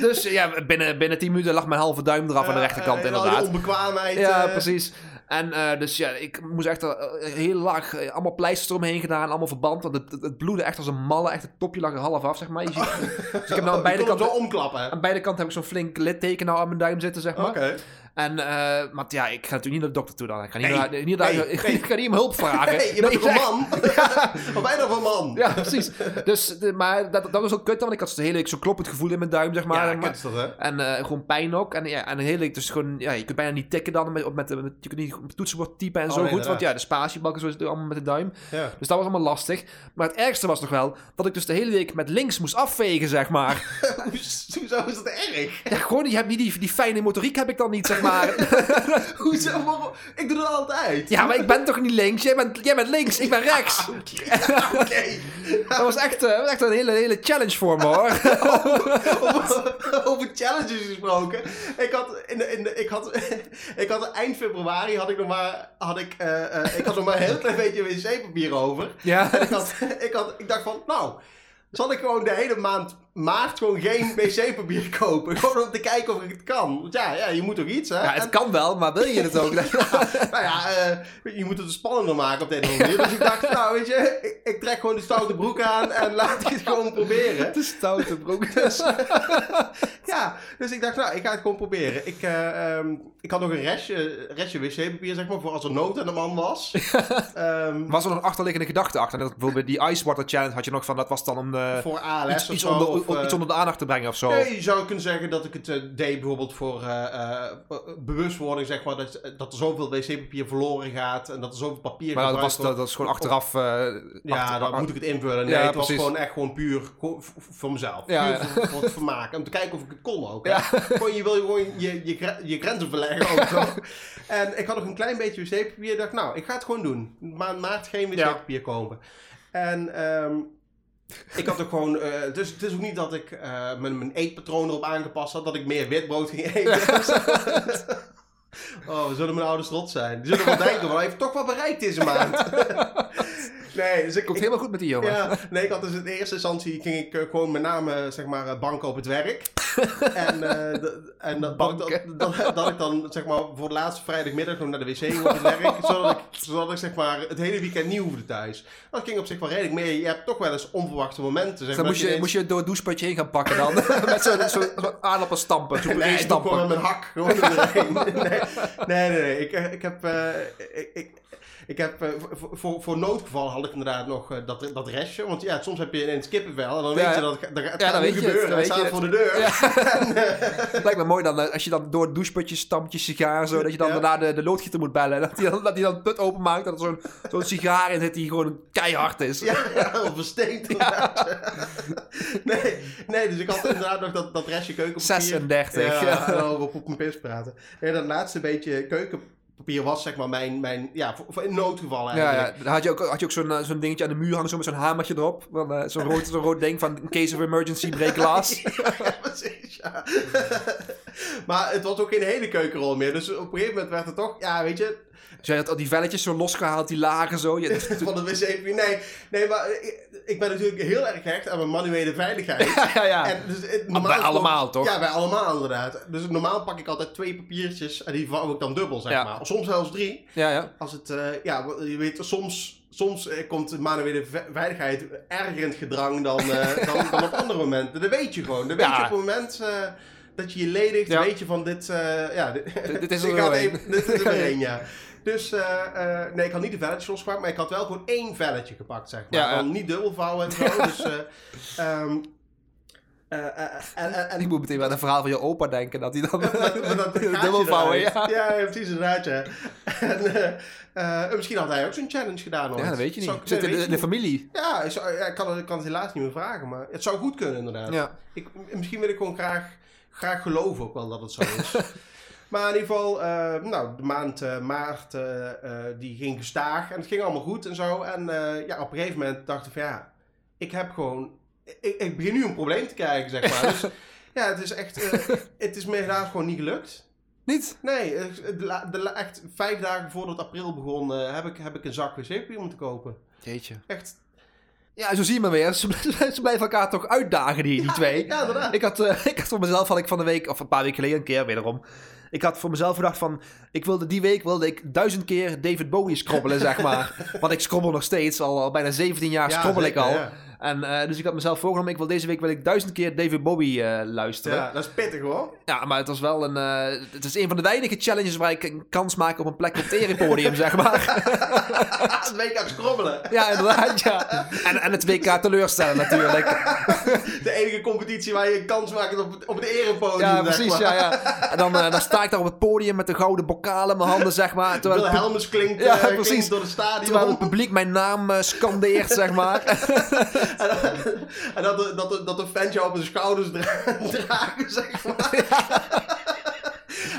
dus ja, binnen, binnen 10 minuten lag mijn halve duim eraf aan de rechterkant inderdaad. onbekwaamheid. Ja, eh, precies. En dus ja, ik moest echt heel laag, allemaal pleisters eromheen gedaan, allemaal verband. Want het, het, het bloedde echt als een malle, echt het topje lag er half af, zeg maar. Je ziet, dus ik heb nou aan beide kanten, omklappen. hè? aan beide kanten heb ik zo'n flink litteken nou aan mijn duim zitten, zeg maar. Oké. En, eh, maar ja, ik ga natuurlijk niet naar de dokter toe dan. Ik ga niet, Nee. naar, niet naar, Nee. ik, ik ga niet om hulp vragen. Je bent toch een man? Wat ben je dan voor man? Ja, precies. Dus, de- maar dat, dat was ook kut, want ik had de hele week zo'n kloppend gevoel in mijn duim, zeg maar. Ja, hè? en eh, gewoon pijn ook. En, ja, en hele dus gewoon... Ja, je kunt bijna niet tikken dan. Met, met, met, je kunt niet op het toetsenbord typen en Oh, zo goed. Want ja, de spatiebalken zo is het allemaal met de duim. Ja. Dus dat was allemaal lastig. Maar het ergste was nog wel dat ik dus de hele week met links moest afvegen, zeg maar. Hoezo is dat erg? ja, gewoon, die, heb niet die, die fijne motoriek heb ik dan niet, zeg maar. Hoezo? Waarom? Ik doe dat altijd. ja, maar ik ben toch niet links? Jij bent, jij bent links, ik ben rechts. Oké. Dat was echt, eh, echt een hele, hele challenge voor me, hoor. over, over challenges gesproken. Ik had, in de, in de, ik had, ik had eind februari had ik nog maar, had ik, eh, eh, ik had nog maar een heel klein beetje wc-papier over. Ja. En ik, had, ik, had, ik dacht van, nou, zal ik gewoon de hele maand maart gewoon geen wc-papier kopen. Gewoon om te kijken of ik het kan. Want ja, ja je moet toch iets, hè? Ja, het En- kan wel, maar wil je het ook? nou ja, eh, je moet het spannender maken op andere manier. Dus ik dacht, nou weet je, ik, ik trek gewoon de stoute broek aan en laat ik het gewoon proberen. De stoute broek. Dus, ja, dus ik dacht, nou, ik ga het gewoon proberen. Ik, eh, ehm, ik had nog een restje, restje wc-papier, zeg maar, voor als er nood aan de man was. Ehm, Was er nog een achterliggende gedachte achter? Dat bijvoorbeeld die Ice Water Challenge had je nog van, dat was dan om voor ALS iets, of iets zo. onder, of, eh, iets onder de aandacht te brengen of zo. Nee, je zou kunnen zeggen dat ik het eh, deed bijvoorbeeld voor eh, eh, eh, bewustwording, zeg maar, dat, dat er zoveel wc-papier verloren gaat en dat er zoveel papier maar dat, was, dat, dat is gewoon achteraf... eh, Ja, dan moet ik het invullen. Nee, het was gewoon echt gewoon puur voor mezelf. Ja, puur. Voor, het vermaken. Om te kijken of ik het kon ook. Gewoon, je wil gewoon je, je, gre- je grenzen verleggen ook zo. En ik had nog een klein beetje wc-papier. Ik dacht, nou, ik ga het gewoon doen. Maand maart geen wc-papier kopen. En ehm, ik had ook gewoon... eh, dus het is ook niet dat ik eh, mijn, mijn eetpatroon erop aangepast had. Dat ik meer witbrood ging eten. Oh, we zullen mijn ouders trots zijn. Die zullen wel denken, maar hij heeft toch wel bereikt deze maand. nee, dus ik, Komt ik- helemaal goed met die jongen. ja, nee, ik had dus in eerste instantie ging ik eh, gewoon met name eh, zeg maar eh, banken op het werk. en d- en dat, dat, dat, dat, ik dan zeg maar voor de laatste vrijdagmiddag nog naar de wc op het werk. zodat ik, zodat ik zeg maar het hele weekend niet hoefde thuis. Dat ging op zich wel redelijk mee. Je hebt toch wel eens onverwachte momenten. Zeg maar, dan moest je, ineens- moest je door het doucheputje heen gaan pakken dan. met zo'n zo, zo aardappelstampen. Zo'n Nee, doe gewoon met stampen. mijn hak gewoon nee, nee, nee. nee. Ik, ik heb... eh, ik, ik, ik heb, eh, voor, voor, noodgeval had ik inderdaad nog eh, dat, dat restje. Want ja, soms heb je ineens kippenvel en dan Ja. weet je dat het, het Ja, gaat dan nu weet je het, gebeuren. dan Het staat voor de deur. Het lijkt me mooi dan, eh, als je dan door het doucheputje stampt je sigaar zo, dat je dan Ja. daarna de, de loodgieter moet bellen. Dat hij dan, dat hij dan het put openmaakt, dat er zo'n zo'n sigaar in zit die gewoon keihard is. Ja, ja, of versteend. Nee, nee, dus ik had inderdaad nog dat, dat restje keukenpapier. 36. Ja, en dan op, op mijn pis praten. Nee, dat laatste beetje keukenpapier was zeg maar mijn, mijn ja, voor, voor in noodgeval Ja, eigenlijk. ja. Dan had je ook, had je ook zo'n eh, zo'n dingetje aan de muur hangen, zo met zo'n hamertje erop. Van, eh, zo'n, rood, zo'n rood ding van in case of emergency break glass. Ja, precies, ja. maar het was ook geen hele keukenrol meer. Dus op een gegeven moment werd het toch, ja, weet je, Jij had al die velletjes zo losgehaald, die lagen zo. Je, van de wc. Nee, nee, maar ik, ik ben natuurlijk heel erg gehecht aan mijn manuele veiligheid. ja, ja, ja. En dus het, Ah, bij allemaal, toch? Ja, bij allemaal inderdaad. Dus normaal pak ik altijd twee papiertjes en die vouw ik dan dubbel, zeg Ja. maar. Soms zelfs drie. ja, ja. Als het, eh, ja, je weet, soms, soms eh, komt de manuele ve- veiligheid erger in het gedrang dan, eh, dan, dan op andere momenten. Dat weet je gewoon. Dat weet Ja. je op het moment dat je je ledigt, Ja. weet je van dit, ja, dit, Dit- dit is er een. even- Dit is er weer één, ja. Dus, eh, eh, nee, ik had niet de velletjes losgepakt, maar ik had wel gewoon één velletje gepakt, zeg maar. Ja. Dan niet dubbel vouwen en zo, dus... eh, eh, eh, en, en, en Ik moet meteen aan een verhaal van je opa denken, dat hij dan... Dubbel vouwen, ja. Ja, precies, inderdaad, ja. En, eh, eh, misschien had hij ook zo'n challenge gedaan, hoor. Ja, dat weet je niet. Zou- Het zit in, de- familie. Ja, ik, zou- ja, ik, kan het, ik kan het helaas niet meer vragen, maar het zou goed kunnen, inderdaad. Ja. Ik, misschien wil ik gewoon graag, graag geloven ook wel dat het zo is. Maar in ieder geval, eh, nou, de maand eh, maart, eh, die ging gestaag en het ging allemaal goed en zo. En ja, op een gegeven moment dacht ik van ja, ik heb gewoon, ik, ik begin nu een probleem te krijgen, zeg maar. dus ja, het is echt, het is me helaas gewoon niet gelukt. Niet? Nee, de, de, echt vijf dagen voordat april begon, heb, ik, heb ik een zak wc-papier moeten kopen. Jeetje. Echt. Ja, zo zie je maar weer. Ze, blijven- ze blijven elkaar toch uitdagen, die, die twee. Ja, inderdaad. Ik had, ik had voor mezelf, had ik van de week, of een paar weken geleden een keer wederom. Ik had voor mezelf gedacht van, ik wilde die week wilde ik duizend keer David Bowie scrobbelen, zeg maar. Want ik scrobbel nog steeds, al, al bijna 17 jaar Ja, scrobbel ik al. ja. En, eh, dus ik had mezelf voorgenomen, ik wil deze week wil ik duizend keer David Bowie eh, luisteren. Ja. Ja, dat is pittig hoor. maar het was wel een, eh, het is een van de weinige challenges waar ik een kans maak op een plek op het erepodium, zeg maar. het WK schrobbelen. Ja, inderdaad, ja. En, en het WK teleurstellen natuurlijk. De enige competitie waar je een kans maakt op het, op het erepodium. Ja, zeg precies, maar. ja, ja. En dan, dan sta ik daar op het podium met de gouden bokaal in mijn handen, zeg maar. Terwijl pu- Wilhelmus klinkt, Ja, precies. klinkt door het stadion. terwijl het publiek mijn naam scandeert, zeg maar. en dat, dat, de- dat, de- dat de fans jou op hun schouders dra- dragen, zeg maar.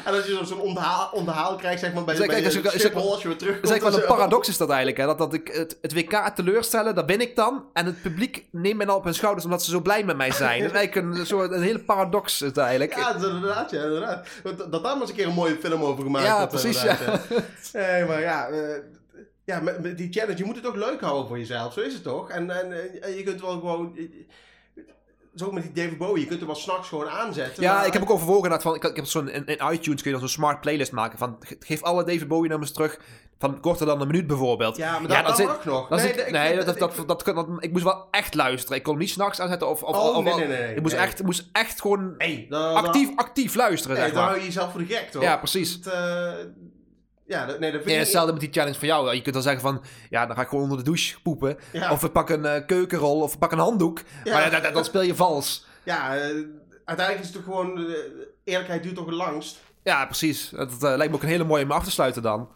en als je zo- zo'n onthaal, onthaal krijgt, zeg maar, bij, Zeg, bij kijk, je Schiphol als je weer terugkomt. Dat een paradox is dat eigenlijk, hè. Dat, dat ik het, het WK teleurstellen, dat ben ik dan. En het publiek neemt mij dan op hun schouders omdat ze zo blij met mij zijn. Dat is eigenlijk een, soort, een hele paradox is het eigenlijk. Ja, dat is inderdaad, ja, inderdaad. Dat daar maar eens een keer een mooie film over gemaakt Ja, precies, ja. Nee, maar ja, eh, ja, met, met die challenge, je moet het ook leuk houden voor jezelf. Zo is het toch? En, en, eh, en je kunt wel gewoon... eh, Zo met die David Bowie, je kunt hem wel s'nachts gewoon aanzetten. Ja, maar- ik heb ook overwogen dat van, ik, ik heb zo'n, in, in iTunes kun je dan zo'n smart playlist maken van, ge- geef alle David Bowie nummers terug, van korter dan een minuut bijvoorbeeld. Ja, maar Ja, dat, dat dat zit- nog. Dan nee, zit- ik dat, dat, ik- dat, dat, ik moest wel echt luisteren. Ik kon hem niet s'nachts aanzetten of, of, Oh, of- nee, nee, nee, ik moest, nee. echt, moest echt gewoon Hey, dan, actief, actief luisteren, Dan, zeg dan maar. hou je jezelf voor de gek, toch? Ja, precies. Het, eh, ja, dat, nee, dat vind ik... hetzelfde met die challenge van jou. Je kunt dan zeggen van, ja, dan ga ik gewoon onder de douche poepen. Ja. Of we pakken een eh, keukenrol, of we pakken een handdoek. Ja. Maar ja, dan speel je vals. Ja, eh, uiteindelijk is het toch gewoon... eh, eerlijkheid duurt toch het langst? Ja, precies. Dat lijkt me ook een hele mooie om af te sluiten dan.